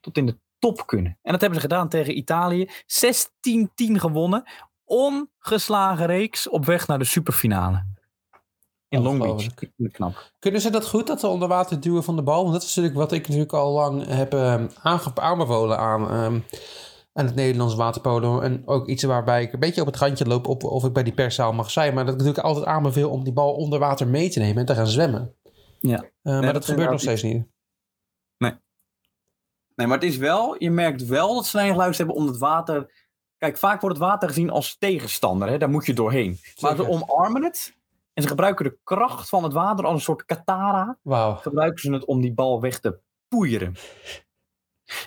[SPEAKER 3] tot in de top kunnen. En dat hebben ze gedaan tegen Italië. 16-10 gewonnen. Ongeslagen reeks op weg naar de superfinale. In Long Beach. Knap.
[SPEAKER 1] Kunnen ze dat goed, dat onder water duwen van de bal? Want dat is natuurlijk wat ik natuurlijk al lang heb aanbevolen aan, ehm, aan het Nederlands waterpolo. En ook iets waarbij ik een beetje op het randje loop op of ik bij die perszaal mag zijn. Maar dat ik natuurlijk altijd aanbeveel om die bal onder water mee te nemen en te gaan zwemmen.
[SPEAKER 3] Ja.
[SPEAKER 1] Eh, maar
[SPEAKER 3] dat
[SPEAKER 1] gebeurt nog steeds niet.
[SPEAKER 3] Nee, maar het is wel, je merkt wel dat ze naar je geluisterd hebben om het water. Kijk, vaak wordt het water gezien als tegenstander, hè? daar moet je doorheen. Maar ze omarmen het en ze gebruiken de kracht van het water als een soort katara.
[SPEAKER 1] Wauw.
[SPEAKER 3] Gebruiken ze het om die bal weg te poeieren.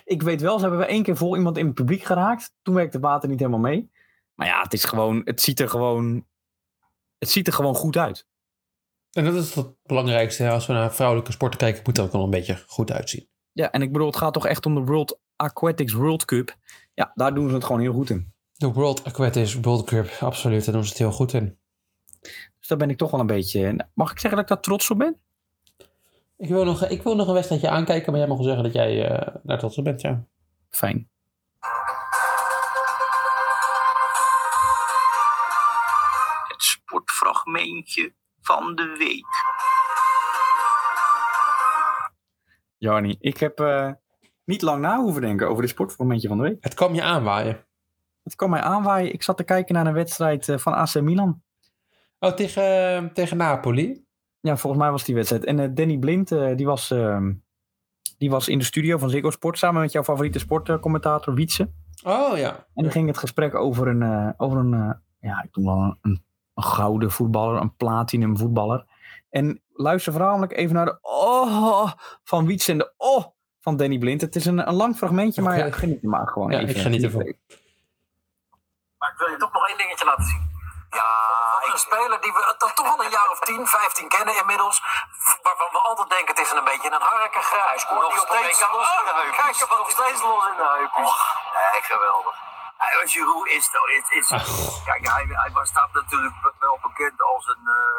[SPEAKER 3] Ik weet wel, ze hebben we één keer vol iemand in het publiek geraakt. Toen werkte het water niet helemaal mee. Maar ja, het is gewoon, het ziet er gewoon, het ziet er gewoon goed uit.
[SPEAKER 1] En dat is het belangrijkste. Als we naar vrouwelijke sporten kijken, moet het ook wel een beetje goed uitzien.
[SPEAKER 3] Ja, en ik bedoel, het gaat toch echt om de World Aquatics World Cup. Ja, daar doen ze het gewoon heel goed in.
[SPEAKER 1] De World Aquatics World Cup, absoluut. Daar doen ze het heel goed in.
[SPEAKER 3] Dus daar ben ik toch wel een beetje. Mag ik zeggen dat ik daar trots op ben?
[SPEAKER 1] Ik wil nog, ik wil nog een wedstrijdje aankijken, maar jij mag wel zeggen dat jij eh daar trots op bent, ja.
[SPEAKER 3] Fijn.
[SPEAKER 5] Het sportfragmentje van de week.
[SPEAKER 3] Jarni, ik heb eh, niet lang na hoeven denken over de sportmomentje van de week.
[SPEAKER 1] Het kwam je aanwaaien.
[SPEAKER 3] Het kwam mij aanwaaien. Ik zat te kijken naar een wedstrijd eh, van AC Milan.
[SPEAKER 1] Oh, tegen, tegen Napoli?
[SPEAKER 3] Ja, volgens mij was die wedstrijd. En eh, Danny Blind, eh, die, was, ehm, die was in de studio van Ziggo Sport samen met jouw favoriete sportcommentator Wietse.
[SPEAKER 1] Oh ja.
[SPEAKER 3] En dan ging het gesprek over een, eh, over een ja, ik noem wel een, een, een gouden voetballer, een platinum voetballer. En luister voornamelijk even naar de oh van Wietse en de oh van Danny Blind. Het is een, een lang fragmentje, maar ja,
[SPEAKER 1] Oké.
[SPEAKER 3] geniet er maar gewoon
[SPEAKER 1] Ja,
[SPEAKER 3] even.
[SPEAKER 1] ik geniet ervan.
[SPEAKER 6] Maar ik wil je toch nog één dingetje laten zien. Een speler die we toch toch al een jaar of 10, 15 kennen inmiddels. Waarvan we altijd denken het is een beetje een harkengrijs. Hij scoort
[SPEAKER 5] Nog steeds los in de heupjes.
[SPEAKER 6] Kijk, hem nog steeds los in de heupjes.
[SPEAKER 5] Och, nee, geweldig. Giroud is, is, is kijk, hij, hij was- staat natuurlijk wel bekend als een, eh,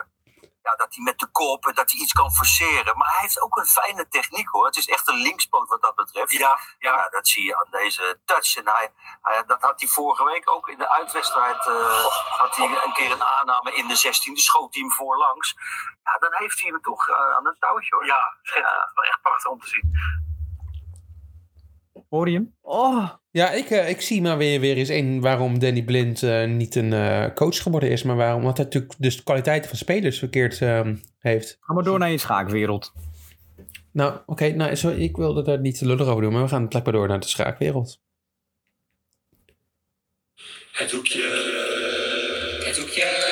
[SPEAKER 5] ja, dat hij met de kop, dat hij iets kan forceren. Maar hij heeft ook een fijne techniek hoor. Het is echt een linkspoot wat dat betreft. Ja, ja. dat zie je aan deze touch. En hij, hij- dat had hij vorige week ook in de uitwedstrijd, eh, had hij een keer een aanname in de 16e, schoot hij hem voorlangs. Ja, dan heeft hij hem toch eh, aan het touwtje hoor. Ja, echt prachtig om te zien.
[SPEAKER 3] Hoor je hem? Oh,
[SPEAKER 1] Ja, ik, eh, ik zie maar weer, weer eens één waarom Danny Blind eh, niet een eh, coach geworden is. Maar waarom, omdat hij natuurlijk dus de kwaliteiten van spelers verkeerd ehm, heeft.
[SPEAKER 3] ga maar door naar je schaakwereld.
[SPEAKER 1] Nou, oké, nou, zo, ik wilde daar niet te lullig over doen, maar we gaan blijkbaar door naar de schaakwereld.
[SPEAKER 2] Het hoekje. Het hoekje.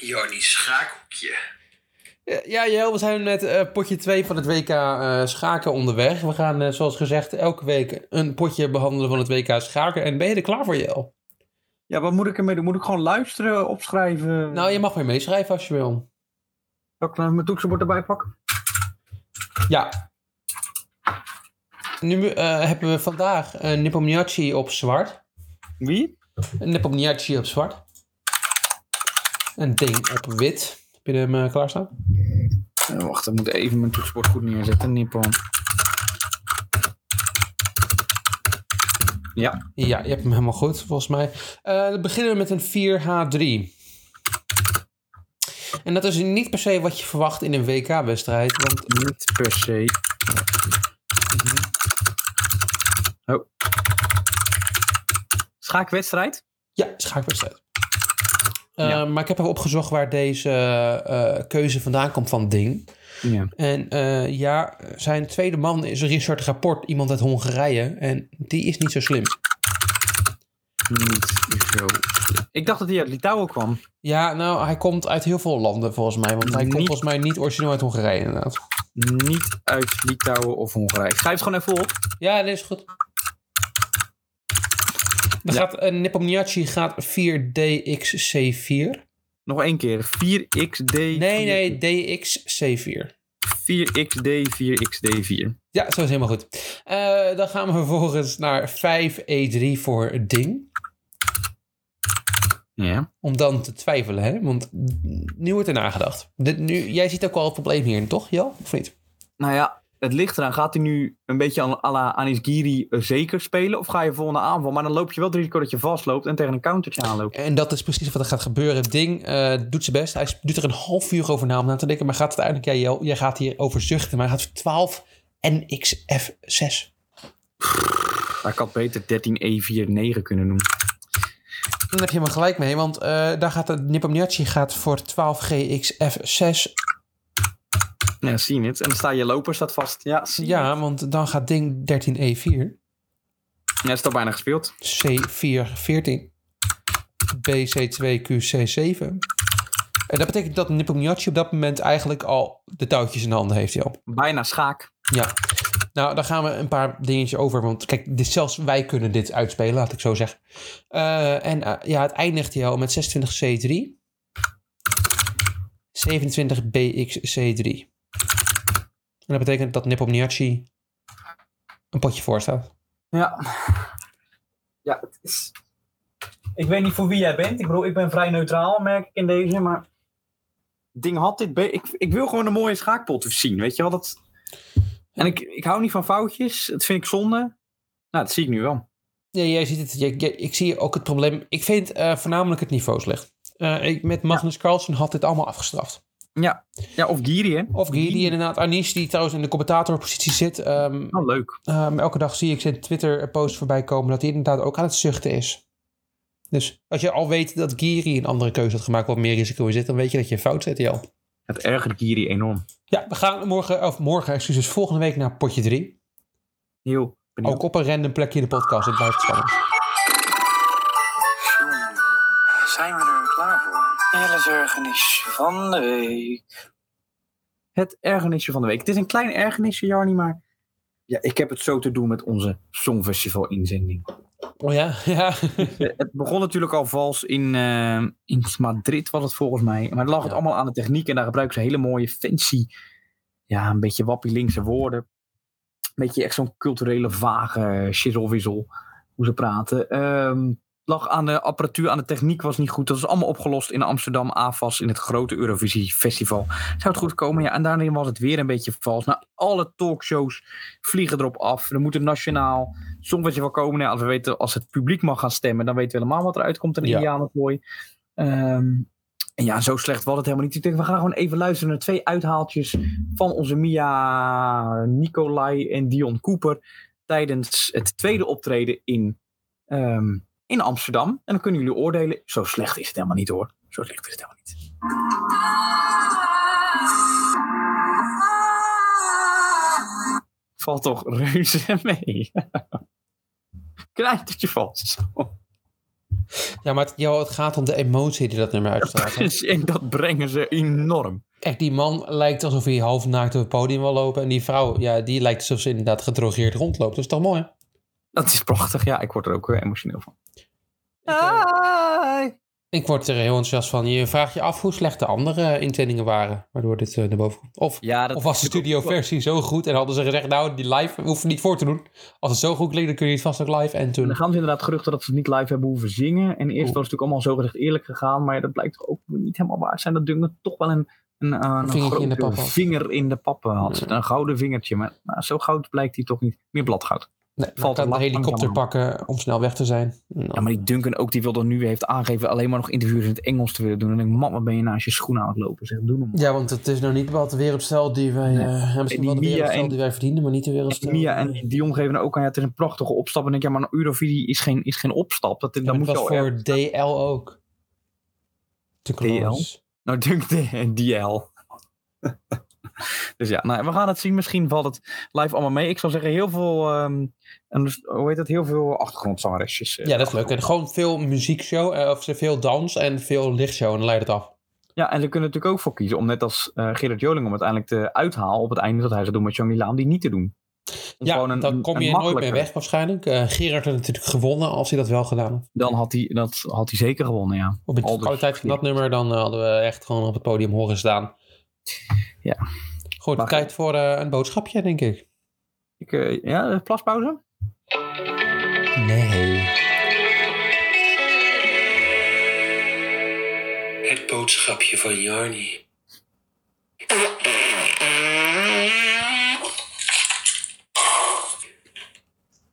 [SPEAKER 6] Jordi Schaakhoekje.
[SPEAKER 1] Ja, Jel, we zijn met eh, potje 2 van het WK eh, schaken onderweg. We gaan, eh, zoals gezegd, elke week een potje behandelen van het WK schaken. En ben je er klaar voor, Jel?
[SPEAKER 3] Ja, wat moet ik ermee doen? Moet ik gewoon luisteren, opschrijven?
[SPEAKER 1] Nou, je mag weer meeschrijven als je wil.
[SPEAKER 3] Zal ik mijn toetsenbord erbij pakken?
[SPEAKER 1] Ja. Nu hebben we vandaag een Nepomniachtchi op zwart.
[SPEAKER 3] Wie?
[SPEAKER 1] Een Nepomniachtchi op zwart. Een ding op wit. Heb je hem eh, klaarstaan?
[SPEAKER 3] Eh, wacht, ik moet even mijn toetsenbord goed neerzetten. Nippon. Ja,
[SPEAKER 1] Ja, je hebt hem helemaal goed, volgens mij. Eh, dan beginnen we met een 4H3. En dat is niet per se wat je verwacht in een WK-wedstrijd. Want
[SPEAKER 3] niet per se. Oh. Schaakwedstrijd?
[SPEAKER 1] ja, schaakwedstrijd. Eh,
[SPEAKER 3] Ja.
[SPEAKER 1] Maar ik heb even opgezocht waar deze eh, keuze vandaan komt van Ding.
[SPEAKER 3] Ja.
[SPEAKER 1] En eh, ja, zijn tweede man is Richard Rapport, iemand uit Hongarije. En die is niet zo slim.
[SPEAKER 3] Niet zo. Ik dacht dat hij uit Litouwen kwam.
[SPEAKER 1] Ja, nou, hij komt uit heel veel landen volgens mij. Want hij komt volgens mij niet origineel uit Hongarije inderdaad.
[SPEAKER 3] Niet uit Litouwen of Hongarije. Schrijf het gewoon even op.
[SPEAKER 1] Ja, dat is goed. Dan
[SPEAKER 3] Ja.
[SPEAKER 1] gaat Nepomniachtchi gaat 4DXC4.
[SPEAKER 3] Nog één keer. 4XD.
[SPEAKER 1] Nee, nee, DXC4.
[SPEAKER 3] 4XD, 4XD4.
[SPEAKER 1] Ja, zo is helemaal goed. Eh, dan gaan we vervolgens naar 5E3 voor het ding.
[SPEAKER 3] Ja.
[SPEAKER 1] Om dan te twijfelen, hè? Want nu wordt er nagedacht. Dit, nu, jij ziet ook wel het probleem hier, toch, Jo? Of niet?
[SPEAKER 3] Nou ja, het ligt eraan. Gaat hij nu een beetje à à la Anis Giri eh, zeker spelen? Of ga je volgende aanval? Maar dan loop je wel het risico dat je vastloopt en tegen een countertje aanloopt.
[SPEAKER 1] En dat is precies wat er gaat gebeuren. Het ding eh, doet zijn best. Hij doet er een half uur over na om na te denken. Maar gaat uiteindelijk, ja, Jo, jij gaat hier over zuchten. Maar hij gaat voor 12 NXF6.
[SPEAKER 3] Maar ik had beter 13E49 kunnen doen.
[SPEAKER 1] Dan heb je hem gelijk mee, want eh, daar gaat de Nepomniachtchi gaat voor 12GXF6.
[SPEAKER 3] Ja, zie je het. En dan sta je loper staat vast. Ja.
[SPEAKER 1] Ja, want dan gaat ding 13E4,
[SPEAKER 3] Ja, is al bijna gespeeld.
[SPEAKER 1] C414, BC2QC7. En dat betekent dat Nepomniachtchi op dat moment eigenlijk al de touwtjes in de handen heeft, joh.
[SPEAKER 3] Bijna schaak.
[SPEAKER 1] Ja. Nou, dan gaan we een paar dingetjes over. Want kijk, dit, zelfs wij kunnen dit uitspelen, laat ik zo zeggen. Eh, en eh, ja, het eindigt jou met 26C3. 27BXC3. En dat betekent dat Nepomniachtchi een potje voor staat.
[SPEAKER 3] Ja. Ja, het is... Ik weet niet voor wie jij bent. Ik bedoel, ik ben vrij neutraal, merk ik in deze. Maar ding had dit... be- Ik, ik wil gewoon een mooie schaakpot zien, weet je wel. Dat... En ik, ik hou niet van foutjes. Dat vind ik zonde. Nou, dat zie ik nu wel.
[SPEAKER 1] Ja, jij ziet het. jij- jij- ik zie ook het probleem. Ik vind eh, voornamelijk het niveau slecht. Eh, ik, met Magnus Carlsen had dit allemaal afgestraft.
[SPEAKER 3] Ja, ja of Giri, hè?
[SPEAKER 1] Of Guy, inderdaad. Anish, die trouwens in de commentatorpositie zit. ehm,
[SPEAKER 3] Oh, leuk.
[SPEAKER 1] Ehm, elke dag zie ik zijn Twitter-post voorbij komen dat hij inderdaad ook aan het zuchten is. Dus als je al weet dat Giri een andere keuze had gemaakt, wat meer risico in zit, dan weet je dat je een fout zet, Jel.
[SPEAKER 3] Het ergert Giri enorm.
[SPEAKER 1] Ja, we gaan morgen, of morgen, excuses, volgende week naar potje 3.
[SPEAKER 3] Heel benieuwd.
[SPEAKER 1] Ook op een random plekje in de podcast. Het blijft spannend.
[SPEAKER 6] zijn we er klaar voor.
[SPEAKER 3] Ellis ergernis van de week. Het ergernisje van de week. Het is een klein ergernisje, Jarny, maar ja, ik heb het zo te doen met onze Songfestival inzending.
[SPEAKER 1] Oh ja, ja.
[SPEAKER 3] het begon natuurlijk al vals in, eh, in Madrid, was het volgens mij. Maar dan lag het
[SPEAKER 1] Ja.
[SPEAKER 3] allemaal aan de techniek en daar gebruiken ze hele mooie fancy, ja, een beetje wappie linkse woorden. Een beetje echt zo'n culturele vage shizzelwissel, hoe ze praten. Ehm lag aan de apparatuur, aan de techniek was niet goed. Dat is allemaal opgelost in Amsterdam, AFAS, in het grote Eurovisie Festival. Zou het goed komen? Ja, en daarin was het weer een beetje vals. Nou, alle talkshows vliegen erop af. Er moet een nationaal songfestival komen. Ja, als we weten, als het publiek mag gaan stemmen, dan weten we helemaal wat eruit komt in
[SPEAKER 1] Ja.
[SPEAKER 3] Indianenkooi. Ehm en ja, zo slecht was het helemaal niet. Ik denk, we gaan gewoon even luisteren naar twee uithaaltjes van onze Mia Nicolai en Dion Cooper tijdens het tweede optreden in, ehm, in Amsterdam. En dan kunnen jullie oordelen. Zo slecht is het helemaal niet hoor. Zo slecht is het helemaal niet. Valt toch reuze mee. Knijtertje vast.
[SPEAKER 1] ja, maar het, het gaat om de emotie die dat nummer uitstraalt.
[SPEAKER 3] en dat brengen ze enorm.
[SPEAKER 1] Kijk, die man lijkt alsof hij half naakt op het podium wil lopen. En die vrouw, ja, die lijkt alsof ze inderdaad gedrogeerd rondloopt. Dat is toch mooi?
[SPEAKER 3] Dat is prachtig. Ja, ik word er ook weer emotioneel van.
[SPEAKER 1] Ik word er heel enthousiast van. Je vraagt je af hoe slecht de andere inzendingen waren. Waardoor dit eh, naar boven komt. Of,
[SPEAKER 3] Ja,
[SPEAKER 1] of was de studioversie zo goed en hadden ze gezegd... nou, die live hoeven niet voor te doen. Als het zo goed klinkt, dan kun je het vast ook live. En
[SPEAKER 3] En
[SPEAKER 1] toen...
[SPEAKER 3] dan gaan ze inderdaad geruchten dat ze het niet live hebben hoeven zingen. En eerst was het natuurlijk allemaal zogezegd eerlijk gegaan. Maar dat blijkt toch ook niet helemaal waar zijn. Dat Duncan toch wel een, een, een, een
[SPEAKER 1] vingertje in de
[SPEAKER 3] grote
[SPEAKER 1] pap had.
[SPEAKER 3] vinger in de pap had. Een gouden vingertje. Maar nou, zo goud blijkt hij toch niet. Meer bladgoud.
[SPEAKER 1] Nee,
[SPEAKER 3] valt
[SPEAKER 1] valt kan de helikopter pakken om snel weg te zijn. En dan-
[SPEAKER 3] Ja, maar die Duncan ook, die wilde nu heeft aangegeven alleen maar nog interviews in het Engels te willen doen. En dan denk ik, man, wat ben je naast je schoenen aan het lopen? Zeg, doe.
[SPEAKER 1] Ja, want het is nou niet bepaald de wereldstijl die wij...
[SPEAKER 3] Nee.
[SPEAKER 1] ja, misschien
[SPEAKER 3] Die
[SPEAKER 1] wel de
[SPEAKER 3] en-
[SPEAKER 1] die wij verdienen, maar niet de wereldstijl.
[SPEAKER 3] Mia en Dion geven er ook aan, ja, het is een prachtige opstap. En dan denk ik, ja, maar een Eurovisie is geen, is geen opstap. Dat, dan moet
[SPEAKER 1] was voor DL ook. De Colors.
[SPEAKER 3] Nou, Dunk en DL. dus ja, nou, we gaan het zien. Misschien valt het live allemaal mee. Ik zou zeggen, heel veel, en dus, hoe heet het, heel veel achtergrondzangeresjes. eh,
[SPEAKER 1] Ja, dat is leuk. En gewoon veel muziekshow, eh, of veel dans en veel lichtshow. En dan leidt het af.
[SPEAKER 3] Ja, en ze kunnen natuurlijk ook voor kiezen om net als eh Gerard Joling om uiteindelijk te uithalen op het einde dat hij zou doen met Johnny Laan, die niet te doen. Om
[SPEAKER 1] Ja,
[SPEAKER 3] een-
[SPEAKER 1] dan kom je nooit meer weg waarschijnlijk. Gerard had natuurlijk gewonnen als hij dat wel gedaan had.
[SPEAKER 3] Dan had hij, dat had hij zeker gewonnen, ja.
[SPEAKER 1] Op de
[SPEAKER 3] Alders
[SPEAKER 1] kwaliteit van dat nummer, dan hadden we echt gewoon op het podium horen staan.
[SPEAKER 3] Ja.
[SPEAKER 1] Goed, tijd voor eh, een boodschapje, denk ik.
[SPEAKER 3] Ik, eh, ja, plaspauze?
[SPEAKER 1] Nee.
[SPEAKER 2] Het boodschapje van Jarny.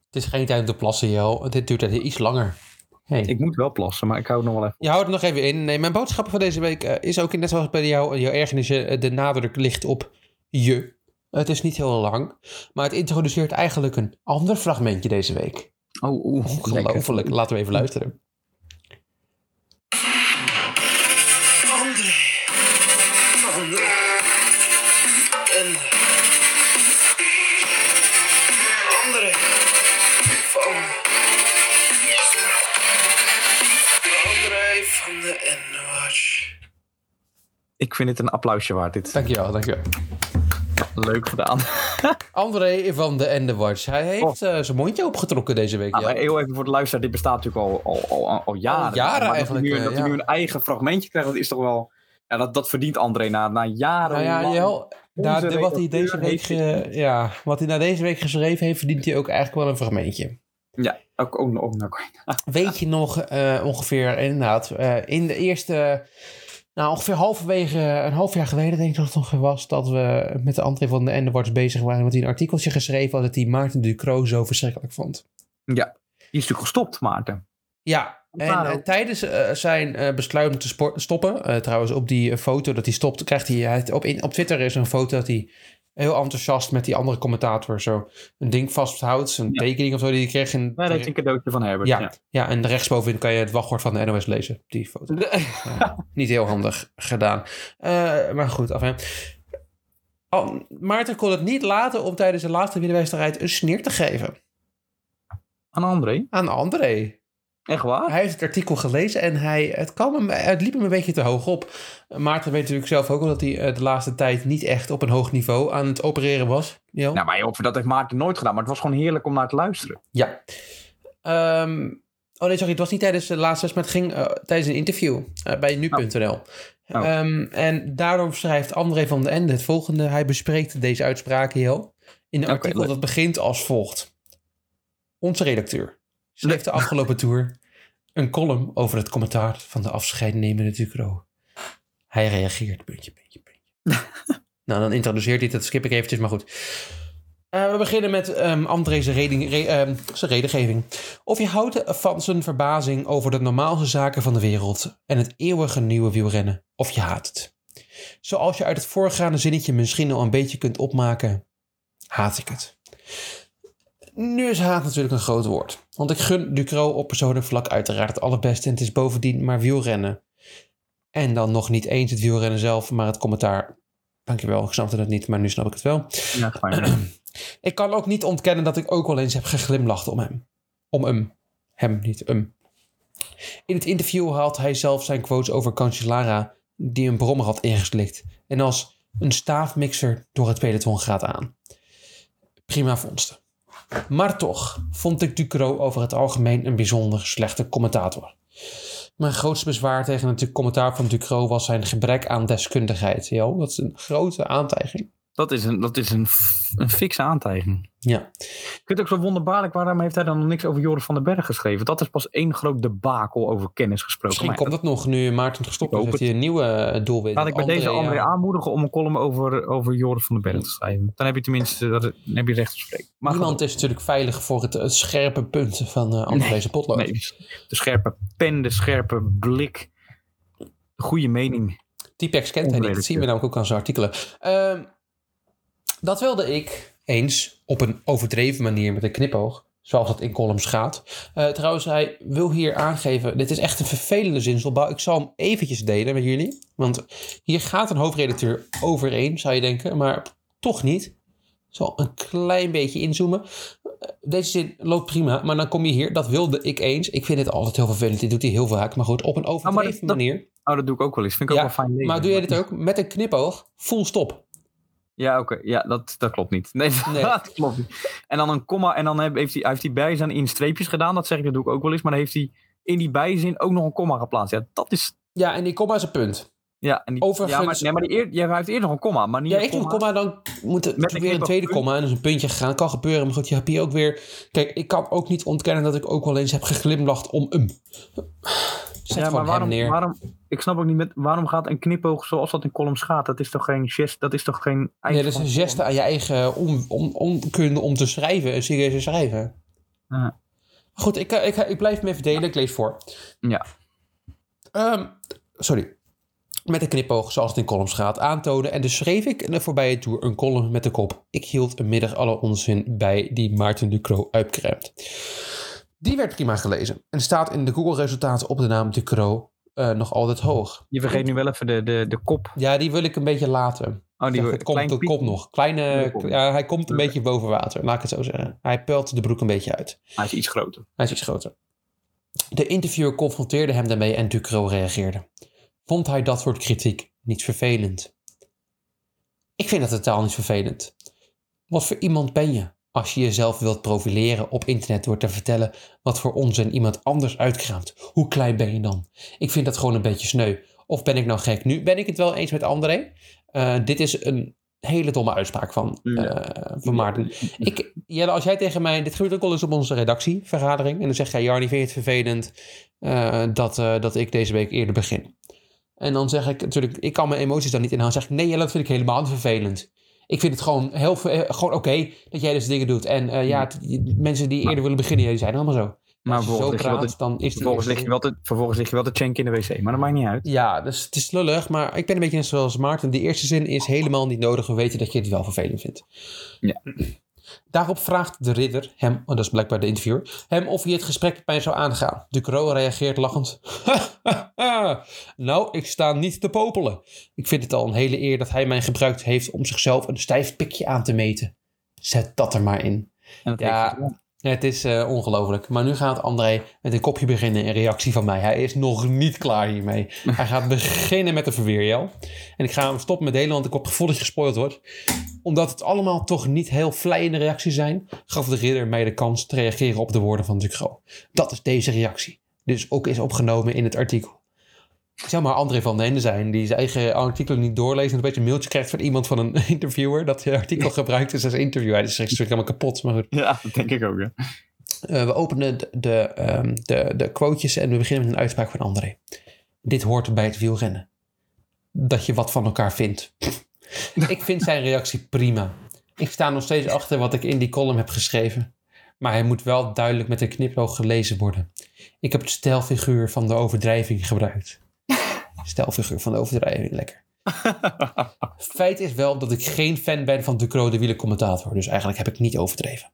[SPEAKER 1] Het is geen tijd om te plassen, joh. Dit duurt even iets langer. Hey.
[SPEAKER 3] Ik moet wel plassen, maar ik hou het nog wel even.
[SPEAKER 1] Je houdt er nog even in. Nee, mijn boodschap van deze week eh, is ook net zoals bij jou, jouw ergernisje, eh, de nadruk ligt op je. Het is niet heel lang, maar het introduceert eigenlijk een ander fragmentje deze week.
[SPEAKER 3] Oh, oeh.
[SPEAKER 1] Ongelooflijk. Laten we even luisteren.
[SPEAKER 2] André. André. En. André. Van. André van de.
[SPEAKER 3] Ik vind het een applausje waard, dit.
[SPEAKER 1] Dankjewel, dankjewel.
[SPEAKER 3] Leuk gedaan.
[SPEAKER 1] André van de Endewatch. Hij heeft eh, zijn mondje opgetrokken deze week.
[SPEAKER 3] Ah,
[SPEAKER 1] ja.
[SPEAKER 3] maar heel even voor de luisteraar, dit bestaat natuurlijk al, al, al, jaren.
[SPEAKER 1] Al jaren
[SPEAKER 3] Maar dat hij nu,
[SPEAKER 1] eh,
[SPEAKER 3] dat hij
[SPEAKER 1] ja.
[SPEAKER 3] nu een eigen fragmentje krijgt, dat is toch wel... Ja, dat, dat verdient André na, na jaren.
[SPEAKER 1] Nou ja, nou, de- wat hij deze week, ge- ja, wat hij na deze week geschreven heeft, verdient hij ook eigenlijk wel een fragmentje.
[SPEAKER 3] Ja, ook, ook, ook nog.
[SPEAKER 1] Weet je nog eh, ongeveer, inderdaad, in de eerste, nou ongeveer halverwege, een half jaar geleden denk ik dat het ongeveer was, dat we met de André van de Endewarts bezig waren, dat hij een artikeltje geschreven had dat hij Maarten Ducro zo verschrikkelijk vond.
[SPEAKER 3] Ja, die is natuurlijk gestopt, Maarten.
[SPEAKER 1] Ja, en eh, tijdens eh, zijn eh, besluit om te stoppen, trouwens op die foto dat hij stopt, krijgt hij, hij- op, in, op Twitter is een foto dat hij heel enthousiast met die andere commentator zo een ding vasthoudt, een
[SPEAKER 3] Ja.
[SPEAKER 1] tekening of zo die hij kreeg. En,
[SPEAKER 3] Nee, dat is een cadeautje van Herbert.
[SPEAKER 1] ja,
[SPEAKER 3] Ja.
[SPEAKER 1] ja. en rechtsbovenin kan je het wachtwoord van de NOS lezen, die foto. Ja, niet heel handig gedaan. Eh, maar goed, af. hè. Oh, Maarten kon het niet laten om tijdens de laatste wielerwedstrijd een sneer te geven
[SPEAKER 3] Aan André.
[SPEAKER 1] aan André.
[SPEAKER 3] Echt waar?
[SPEAKER 1] Hij heeft het artikel gelezen en hij, het, kwam hem, het liep hem een beetje te hoog op. Maarten weet natuurlijk zelf ook wel dat hij eh, de laatste tijd niet echt op een hoog niveau aan het opereren was. Jo?
[SPEAKER 3] Nou, maar joh, dat heeft Maarten nooit gedaan. Maar het was gewoon heerlijk om naar te luisteren.
[SPEAKER 1] Ja. Ehm, oh nee, sorry, het was niet tijdens de laatste les, maar het ging eh, tijdens een interview eh, bij nu.nl.
[SPEAKER 3] Oh.
[SPEAKER 1] Ehm, en daardoor schrijft André van den Ende het volgende. Hij bespreekt deze uitspraken heel. In een artikel
[SPEAKER 3] leuk.
[SPEAKER 1] dat begint als volgt. Onze redacteur schreef de afgelopen tour een column over het commentaar van de afscheidnemende Ducro. Hij reageert, puntje, puntje, puntje. nou, dan introduceert hij het, dat skip ik eventjes, maar goed. Eh, we beginnen met ehm André's reding, re- ehm, zijn redengeving. Of je houdt van zijn verbazing over de normaalste zaken van de wereld en het eeuwige nieuwe wielrennen, of je haat het. Zoals je uit het voorgaande zinnetje misschien al een beetje kunt opmaken, haat ik het. Nu is haat natuurlijk een groot woord. Want ik gun Ducro op persoonlijk vlak uiteraard het allerbeste en het is bovendien maar wielrennen. En dan nog niet eens het wielrennen zelf, maar het commentaar. Dankjewel, ik snapte het niet, maar nu snap ik het wel.
[SPEAKER 3] Ja, fijn.
[SPEAKER 1] Ik kan ook niet ontkennen dat ik ook wel eens heb geglimlacht om hem. Om hem. Hem, niet hem. In het interview haalt hij zelf zijn quotes over Cancellara, die een brommer had ingeslikt. En als een staafmixer door het peloton gaat aan. Prima vondsten. Maar toch vond ik Ducro over het algemeen een bijzonder slechte commentator. Mijn grootste bezwaar tegen het commentaar van Ducro was zijn gebrek aan deskundigheid. Jo, dat is een grote aantijging.
[SPEAKER 3] Dat is een, dat is een, een fikse aantijging.
[SPEAKER 1] Ja.
[SPEAKER 3] Ik vind het ook zo wonderbaarlijk, waarom heeft hij dan nog niks over Joris van den Berg geschreven? Dat is pas één groot debakel over kennis gesproken.
[SPEAKER 1] Misschien
[SPEAKER 3] Maar
[SPEAKER 1] komt dat nog nu Maarten gestopt is. Heeft hij een nieuwe eh, doelwit.
[SPEAKER 3] Laat ik bij deze André
[SPEAKER 1] ja.
[SPEAKER 3] aanmoedigen om een column over, over Joris van den Berg te schrijven. Dan heb je tenminste dat, dan heb je recht op spreken. Maar
[SPEAKER 1] Niemand is natuurlijk veilig voor het, het scherpe punt van eh André
[SPEAKER 3] Nee,
[SPEAKER 1] potlood.
[SPEAKER 3] Nee, de scherpe pen, de scherpe blik, de goede mening.
[SPEAKER 1] Typex kent hij niet. Dat zien we namelijk ook aan zijn artikelen. Ehm, dat wilde ik eens op een overdreven manier met een knipoog. Zoals dat in columns gaat. Eh, trouwens, hij wil hier aangeven. Dit is echt een vervelende zinsopbouw. Ik zal hem eventjes delen met jullie. Want hier gaat een hoofdredacteur overeen, zou je denken. Maar toch niet. Ik zal een klein beetje inzoomen. Eh, Deze zin loopt prima. Maar dan kom je hier. Dat wilde ik eens. Ik vind het altijd heel vervelend. Dit doet hij heel vaak. Maar goed, op een overdreven
[SPEAKER 3] dat-
[SPEAKER 1] manier.
[SPEAKER 3] Oh, dat doe ik ook wel eens. Vind ik
[SPEAKER 1] Ja,
[SPEAKER 3] ook wel fijn.
[SPEAKER 1] Maar doe jij dit ook met een knipoog? Full stop.
[SPEAKER 3] Ja, oké. Ja, dat, dat klopt niet. Nee,
[SPEAKER 1] Nee.
[SPEAKER 3] dat klopt niet. En dan een komma en dan heeft hij, heeft hij bijzin in streepjes gedaan. Dat zeg ik, dat doe ik ook wel eens. Maar dan heeft hij in die bijzin ook nog een komma geplaatst. Ja, dat is...
[SPEAKER 1] Ja, en die komma is een punt.
[SPEAKER 3] Ja, en die,
[SPEAKER 1] Overigens-
[SPEAKER 3] ja, maar, nee, maar die eer, ja, hij heeft eerder nog een komma. Maar niet
[SPEAKER 1] Ja,
[SPEAKER 3] een
[SPEAKER 1] ik doe een komma, dan moet
[SPEAKER 3] een
[SPEAKER 1] weer een tweede
[SPEAKER 3] punt.
[SPEAKER 1] komma en dus een puntje gegaan. Kan gebeuren, maar goed, je hebt hier ook weer... Kijk, ik kan ook niet ontkennen dat ik ook wel eens heb geglimlacht om hem. Zet
[SPEAKER 3] Ja, maar waarom,
[SPEAKER 1] neer.
[SPEAKER 3] waarom... Ik snap ook niet met... Waarom gaat een knipoog zoals dat in columns gaat? Dat is toch geen gest... Dat is toch geen...
[SPEAKER 1] nee, dat is een
[SPEAKER 3] de
[SPEAKER 1] geste aan je eigen on, on, onkunde om te schrijven. Een serieuze schrijven.
[SPEAKER 3] Ja.
[SPEAKER 1] Goed, ik, ik, ik blijf hem even delen. Ik lees voor.
[SPEAKER 3] Ja.
[SPEAKER 1] Ehm, sorry. Met een knipoog, zoals het in columns gaat, aantonen. En dus schreef ik in de voorbije tour een column met de kop. Ik hield een middag alle onzin bij die Maarten Ducro uitkruimt. Die werd prima gelezen. En staat in de Google-resultaten op de naam Ducro eh, nog altijd hoog.
[SPEAKER 3] Je vergeet nu wel even de, de, de kop.
[SPEAKER 1] Ja, die wil ik een beetje laten.
[SPEAKER 3] Oh, die
[SPEAKER 1] Zeg, komt de kop nog. Kleine, ja, hij komt een beetje boven water, laat ik het zo zeggen. Hij pelt de broek een beetje uit.
[SPEAKER 3] Hij is iets groter.
[SPEAKER 1] Hij is iets groter. De interviewer confronteerde hem daarmee en Ducro reageerde. Vond hij dat soort kritiek niet vervelend? Ik vind dat totaal niet vervelend. Wat voor iemand ben je als je jezelf wilt profileren op internet door te vertellen wat voor onzin iemand anders uitkraamt? Hoe klein ben je dan? Ik vind dat gewoon een beetje sneu. Of ben ik nou gek? Nu ben ik het wel eens met André. Eh, dit is een hele domme uitspraak van, eh, van Maarten. Ik, Jelle, als jij tegen mij... Dit gebeurt ook wel eens op onze redactievergadering. En dan zeg jij, Jarni, vind je het vervelend eh, dat, dat ik deze week eerder begin? En dan zeg ik natuurlijk, ik kan mijn emoties dan niet inhouden. Dan zeg ik, nee Jelle, dat vind ik helemaal niet vervelend. Ik vind het gewoon heel eh, gewoon oké dat jij deze dingen doet. En eh, ja, het- die mensen die eerder willen beginnen, die zijn allemaal zo.
[SPEAKER 3] Maar
[SPEAKER 1] Als zo
[SPEAKER 3] vervolgens
[SPEAKER 1] praat,
[SPEAKER 3] te,
[SPEAKER 1] dan is
[SPEAKER 3] vervolgens, lig je wel te, vervolgens lig je wel te chanken in de wc. Maar dat maakt niet uit.
[SPEAKER 1] Ja, dus het is lullig, maar ik ben een beetje net zoals Maarten. De eerste zin is helemaal niet nodig. We weten dat je het wel vervelend vindt.
[SPEAKER 3] Ja.
[SPEAKER 1] Daarop vraagt de ridder hem, oh, dat is blijkbaar de interviewer, hem of hij het gesprek met mij zou aangaan. Ducro reageert lachend. nou, ik sta niet te popelen. Ik vind het al een hele eer dat hij mij gebruikt heeft om zichzelf een stijf pikje aan te meten. Zet dat er maar in.
[SPEAKER 3] En dat
[SPEAKER 1] Ja. Ja, het is eh, ongelooflijk. Maar nu gaat André met een kopje beginnen in reactie van mij. Hij is nog niet klaar hiermee. Hij gaat beginnen met een verweerjel. En ik ga hem stoppen met delen, want ik heb het gevoel dat je gespoild wordt. Omdat het allemaal toch niet heel vlijende reacties zijn, gaf de ridder mij de kans te reageren op de woorden van Ducro. Dat is deze reactie. Dus ook is opgenomen in het artikel. Zou maar André van den Ende zijn, die zijn eigen artikel niet doorleest en een beetje een mailtje krijgt van iemand van een interviewer dat het artikel gebruikt is als interview. Hij is straks helemaal kapot, maar goed.
[SPEAKER 3] Ja, dat denk ik ook, ja.
[SPEAKER 1] Eh, we openen de, de, ehm, de, de quotejes en we beginnen met een uitspraak van André. Dit hoort bij het wielrennen. Dat je wat van elkaar vindt. ik vind zijn reactie prima. Ik sta nog steeds achter wat ik in die column heb geschreven. Maar hij moet wel duidelijk met een knipoog gelezen worden. Ik heb het stelfiguur van de overdrijving gebruikt. Stelfiguur van de overdrijving, lekker. Feit is wel dat ik geen fan ben van Ducro de wielercommentator. Dus eigenlijk heb ik niet overdreven.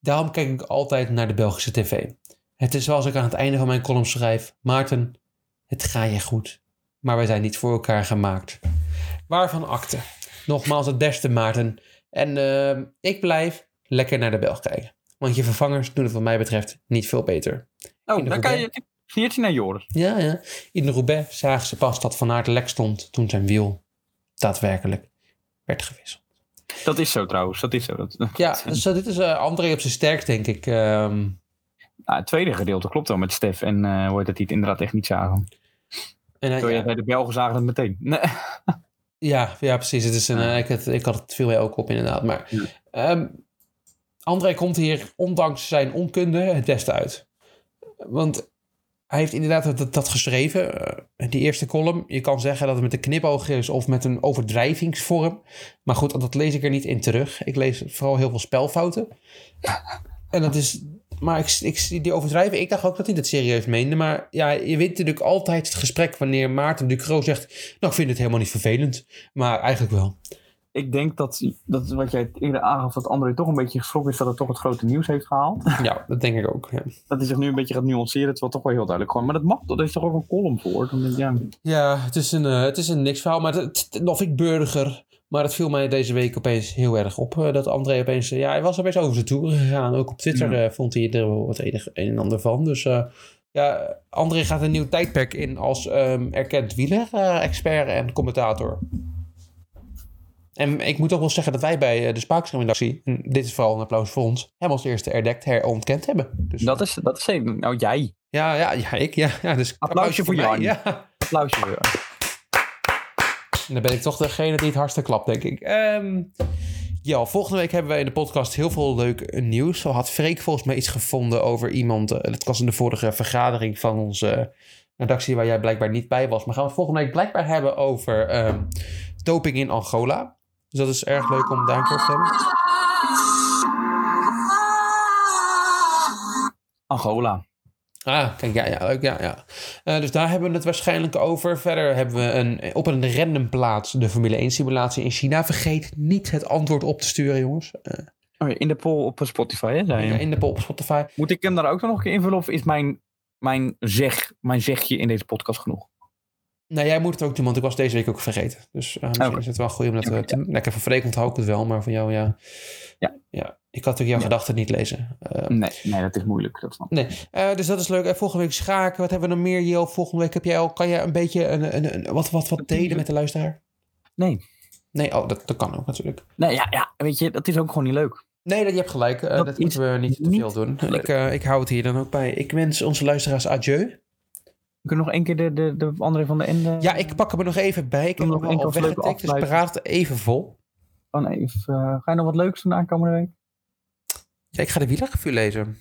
[SPEAKER 1] Daarom kijk ik altijd naar de Belgische tv. Het is zoals ik aan het einde van mijn column schrijf. Maarten, het gaat je goed. Maar wij zijn niet voor elkaar gemaakt. Waarvan akte. Nogmaals het beste Maarten. En eh, ik blijf lekker naar de Belg kijken. Want je vervangers doen het wat mij betreft niet veel beter.
[SPEAKER 3] Oh, dan kan je Een kniertje naar Joris.
[SPEAKER 1] Ja, ja. In de Roubaix zagen ze pas dat Van Aert lek stond toen zijn wiel daadwerkelijk werd gewisseld.
[SPEAKER 3] Dat is zo trouwens, dat is zo. Dat,
[SPEAKER 1] Ja, dus eh, dit is eh, André op zijn sterkst, denk ik. Ehm,
[SPEAKER 3] Nou, het tweede gedeelte klopt wel met Stef en eh hoe heet dat die het inderdaad echt niet zagen.
[SPEAKER 1] en, hij-
[SPEAKER 3] je
[SPEAKER 1] ja,
[SPEAKER 3] bij de Belgen zagen het meteen. Nee.
[SPEAKER 1] ja, ja, precies. Het is een, eh, ik, had, ik had het veel meer ook op, inderdaad. Maar
[SPEAKER 3] Ja.
[SPEAKER 1] ehm, André komt hier, ondanks zijn onkunde, het beste uit. Want hij heeft inderdaad dat, dat geschreven, eh, die eerste column. Je kan zeggen dat het met een knipoog is of met een overdrijvingsvorm. Maar goed, dat lees ik er niet in terug. Ik lees vooral heel veel spelfouten. En dat is... Maar ik, ik, die overdrijven, ik dacht ook dat hij dat serieus meende. Maar ja, je wint natuurlijk altijd het gesprek wanneer Maarten Ducro zegt... Nou, ik vind het helemaal niet vervelend. Maar eigenlijk wel.
[SPEAKER 3] Ik denk dat, dat is wat jij eerder aangaf, dat André toch een beetje geschrokken is dat het toch het grote nieuws heeft gehaald.
[SPEAKER 1] Ja, dat denk ik ook. Ja,
[SPEAKER 3] Dat hij zich nu een beetje gaat nuanceren, terwijl toch wel heel duidelijk gewoon. Maar dat mag, dat is toch ook een column voor. Ik, ja,
[SPEAKER 1] ja het, is een, eh, het is een niks verhaal. Maar het, het, of ik burger... Maar het viel mij deze week opeens heel erg op. eh, dat André opeens... eh, ja, hij was opeens over zijn toeren gegaan. Ook op Twitter
[SPEAKER 3] Ja.
[SPEAKER 1] vond hij er wel wat enig, een en ander van. Dus ja, André gaat een nieuw tijdperk in als ehm, erkend wieler-expert en commentator. En ik moet ook wel zeggen dat wij bij eh, de Spaakstream-redactie... en dit is vooral een applaus voor ons... hem als eerste erdekt herontkend hebben. Dus,
[SPEAKER 3] dat is, dat is. Nou, jij.
[SPEAKER 1] ja, ja, ja, ik. Ja, ja, dus
[SPEAKER 3] Applausje voor Jan.
[SPEAKER 1] Ja.
[SPEAKER 3] Applausje voor jou.
[SPEAKER 1] En dan ben ik toch degene die het hardste klapt, denk ik. Ehm, ja, volgende week hebben wij in de podcast heel veel leuk nieuws. Zo had Freek volgens mij iets gevonden over iemand. eh, Het was in de vorige vergadering van onze redactie waar jij blijkbaar niet bij was. Maar gaan we het volgende week blijkbaar hebben over ehm, doping in Angola. Dus dat is erg leuk om daar een keer te hebben.
[SPEAKER 3] Angola.
[SPEAKER 1] Ah, kijk, ja, ja, leuk, ja, ja. Eh, dus daar hebben we het waarschijnlijk over. Verder hebben we een, op een random plaats de Formule 1 simulatie in China. Vergeet niet het antwoord op te sturen, jongens. Eh,
[SPEAKER 3] Oh ja, in de poll op Spotify, hè, zei je.
[SPEAKER 1] in de poll op Spotify.
[SPEAKER 3] Moet ik hem daar ook nog een keer invullen of is mijn, mijn, zeg, mijn zegje in deze podcast genoeg?
[SPEAKER 1] Nou, jij moet het ook doen, want ik was deze week ook vergeten. Dus uh, misschien
[SPEAKER 3] Oké.
[SPEAKER 1] is het wel goed om dat
[SPEAKER 3] Oké,
[SPEAKER 1] te. Lekker van Freek onthoud ik het wel, maar van jou, ja.
[SPEAKER 3] Ja.
[SPEAKER 1] ja. Ik had ook jouw
[SPEAKER 3] Ja.
[SPEAKER 1] gedachten niet lezen. Eh,
[SPEAKER 3] Nee, nee, dat is moeilijk. Dat
[SPEAKER 1] nee, Eh, dus dat is leuk. En volgende week schaken. Wat hebben we nog meer, Jo? Volgende week heb jij al, kan jij een beetje een, een, een- wat, wat, wat delen met de luisteraar?
[SPEAKER 3] Nee.
[SPEAKER 1] Nee, oh, dat, dat kan ook natuurlijk.
[SPEAKER 3] Nee, ja, ja, weet je, dat is ook gewoon niet leuk.
[SPEAKER 1] Nee, dat, je hebt gelijk. Eh,
[SPEAKER 3] Dat
[SPEAKER 1] dat moeten we niet te veel doen. Ik, eh, ik hou het hier dan ook bij. Ik wens onze luisteraars adieu.
[SPEAKER 3] We kunnen nog één keer de, de, de André van de Ende...
[SPEAKER 1] Ja, ik pak hem er nog even bij. Ik heb
[SPEAKER 3] nog één keer
[SPEAKER 1] weggetikt, dus paraat even vol.
[SPEAKER 3] Nee, even, eh, ga je nog wat leuks doen aankomende week?
[SPEAKER 1] Ja, ik ga de wielerrevue lezen.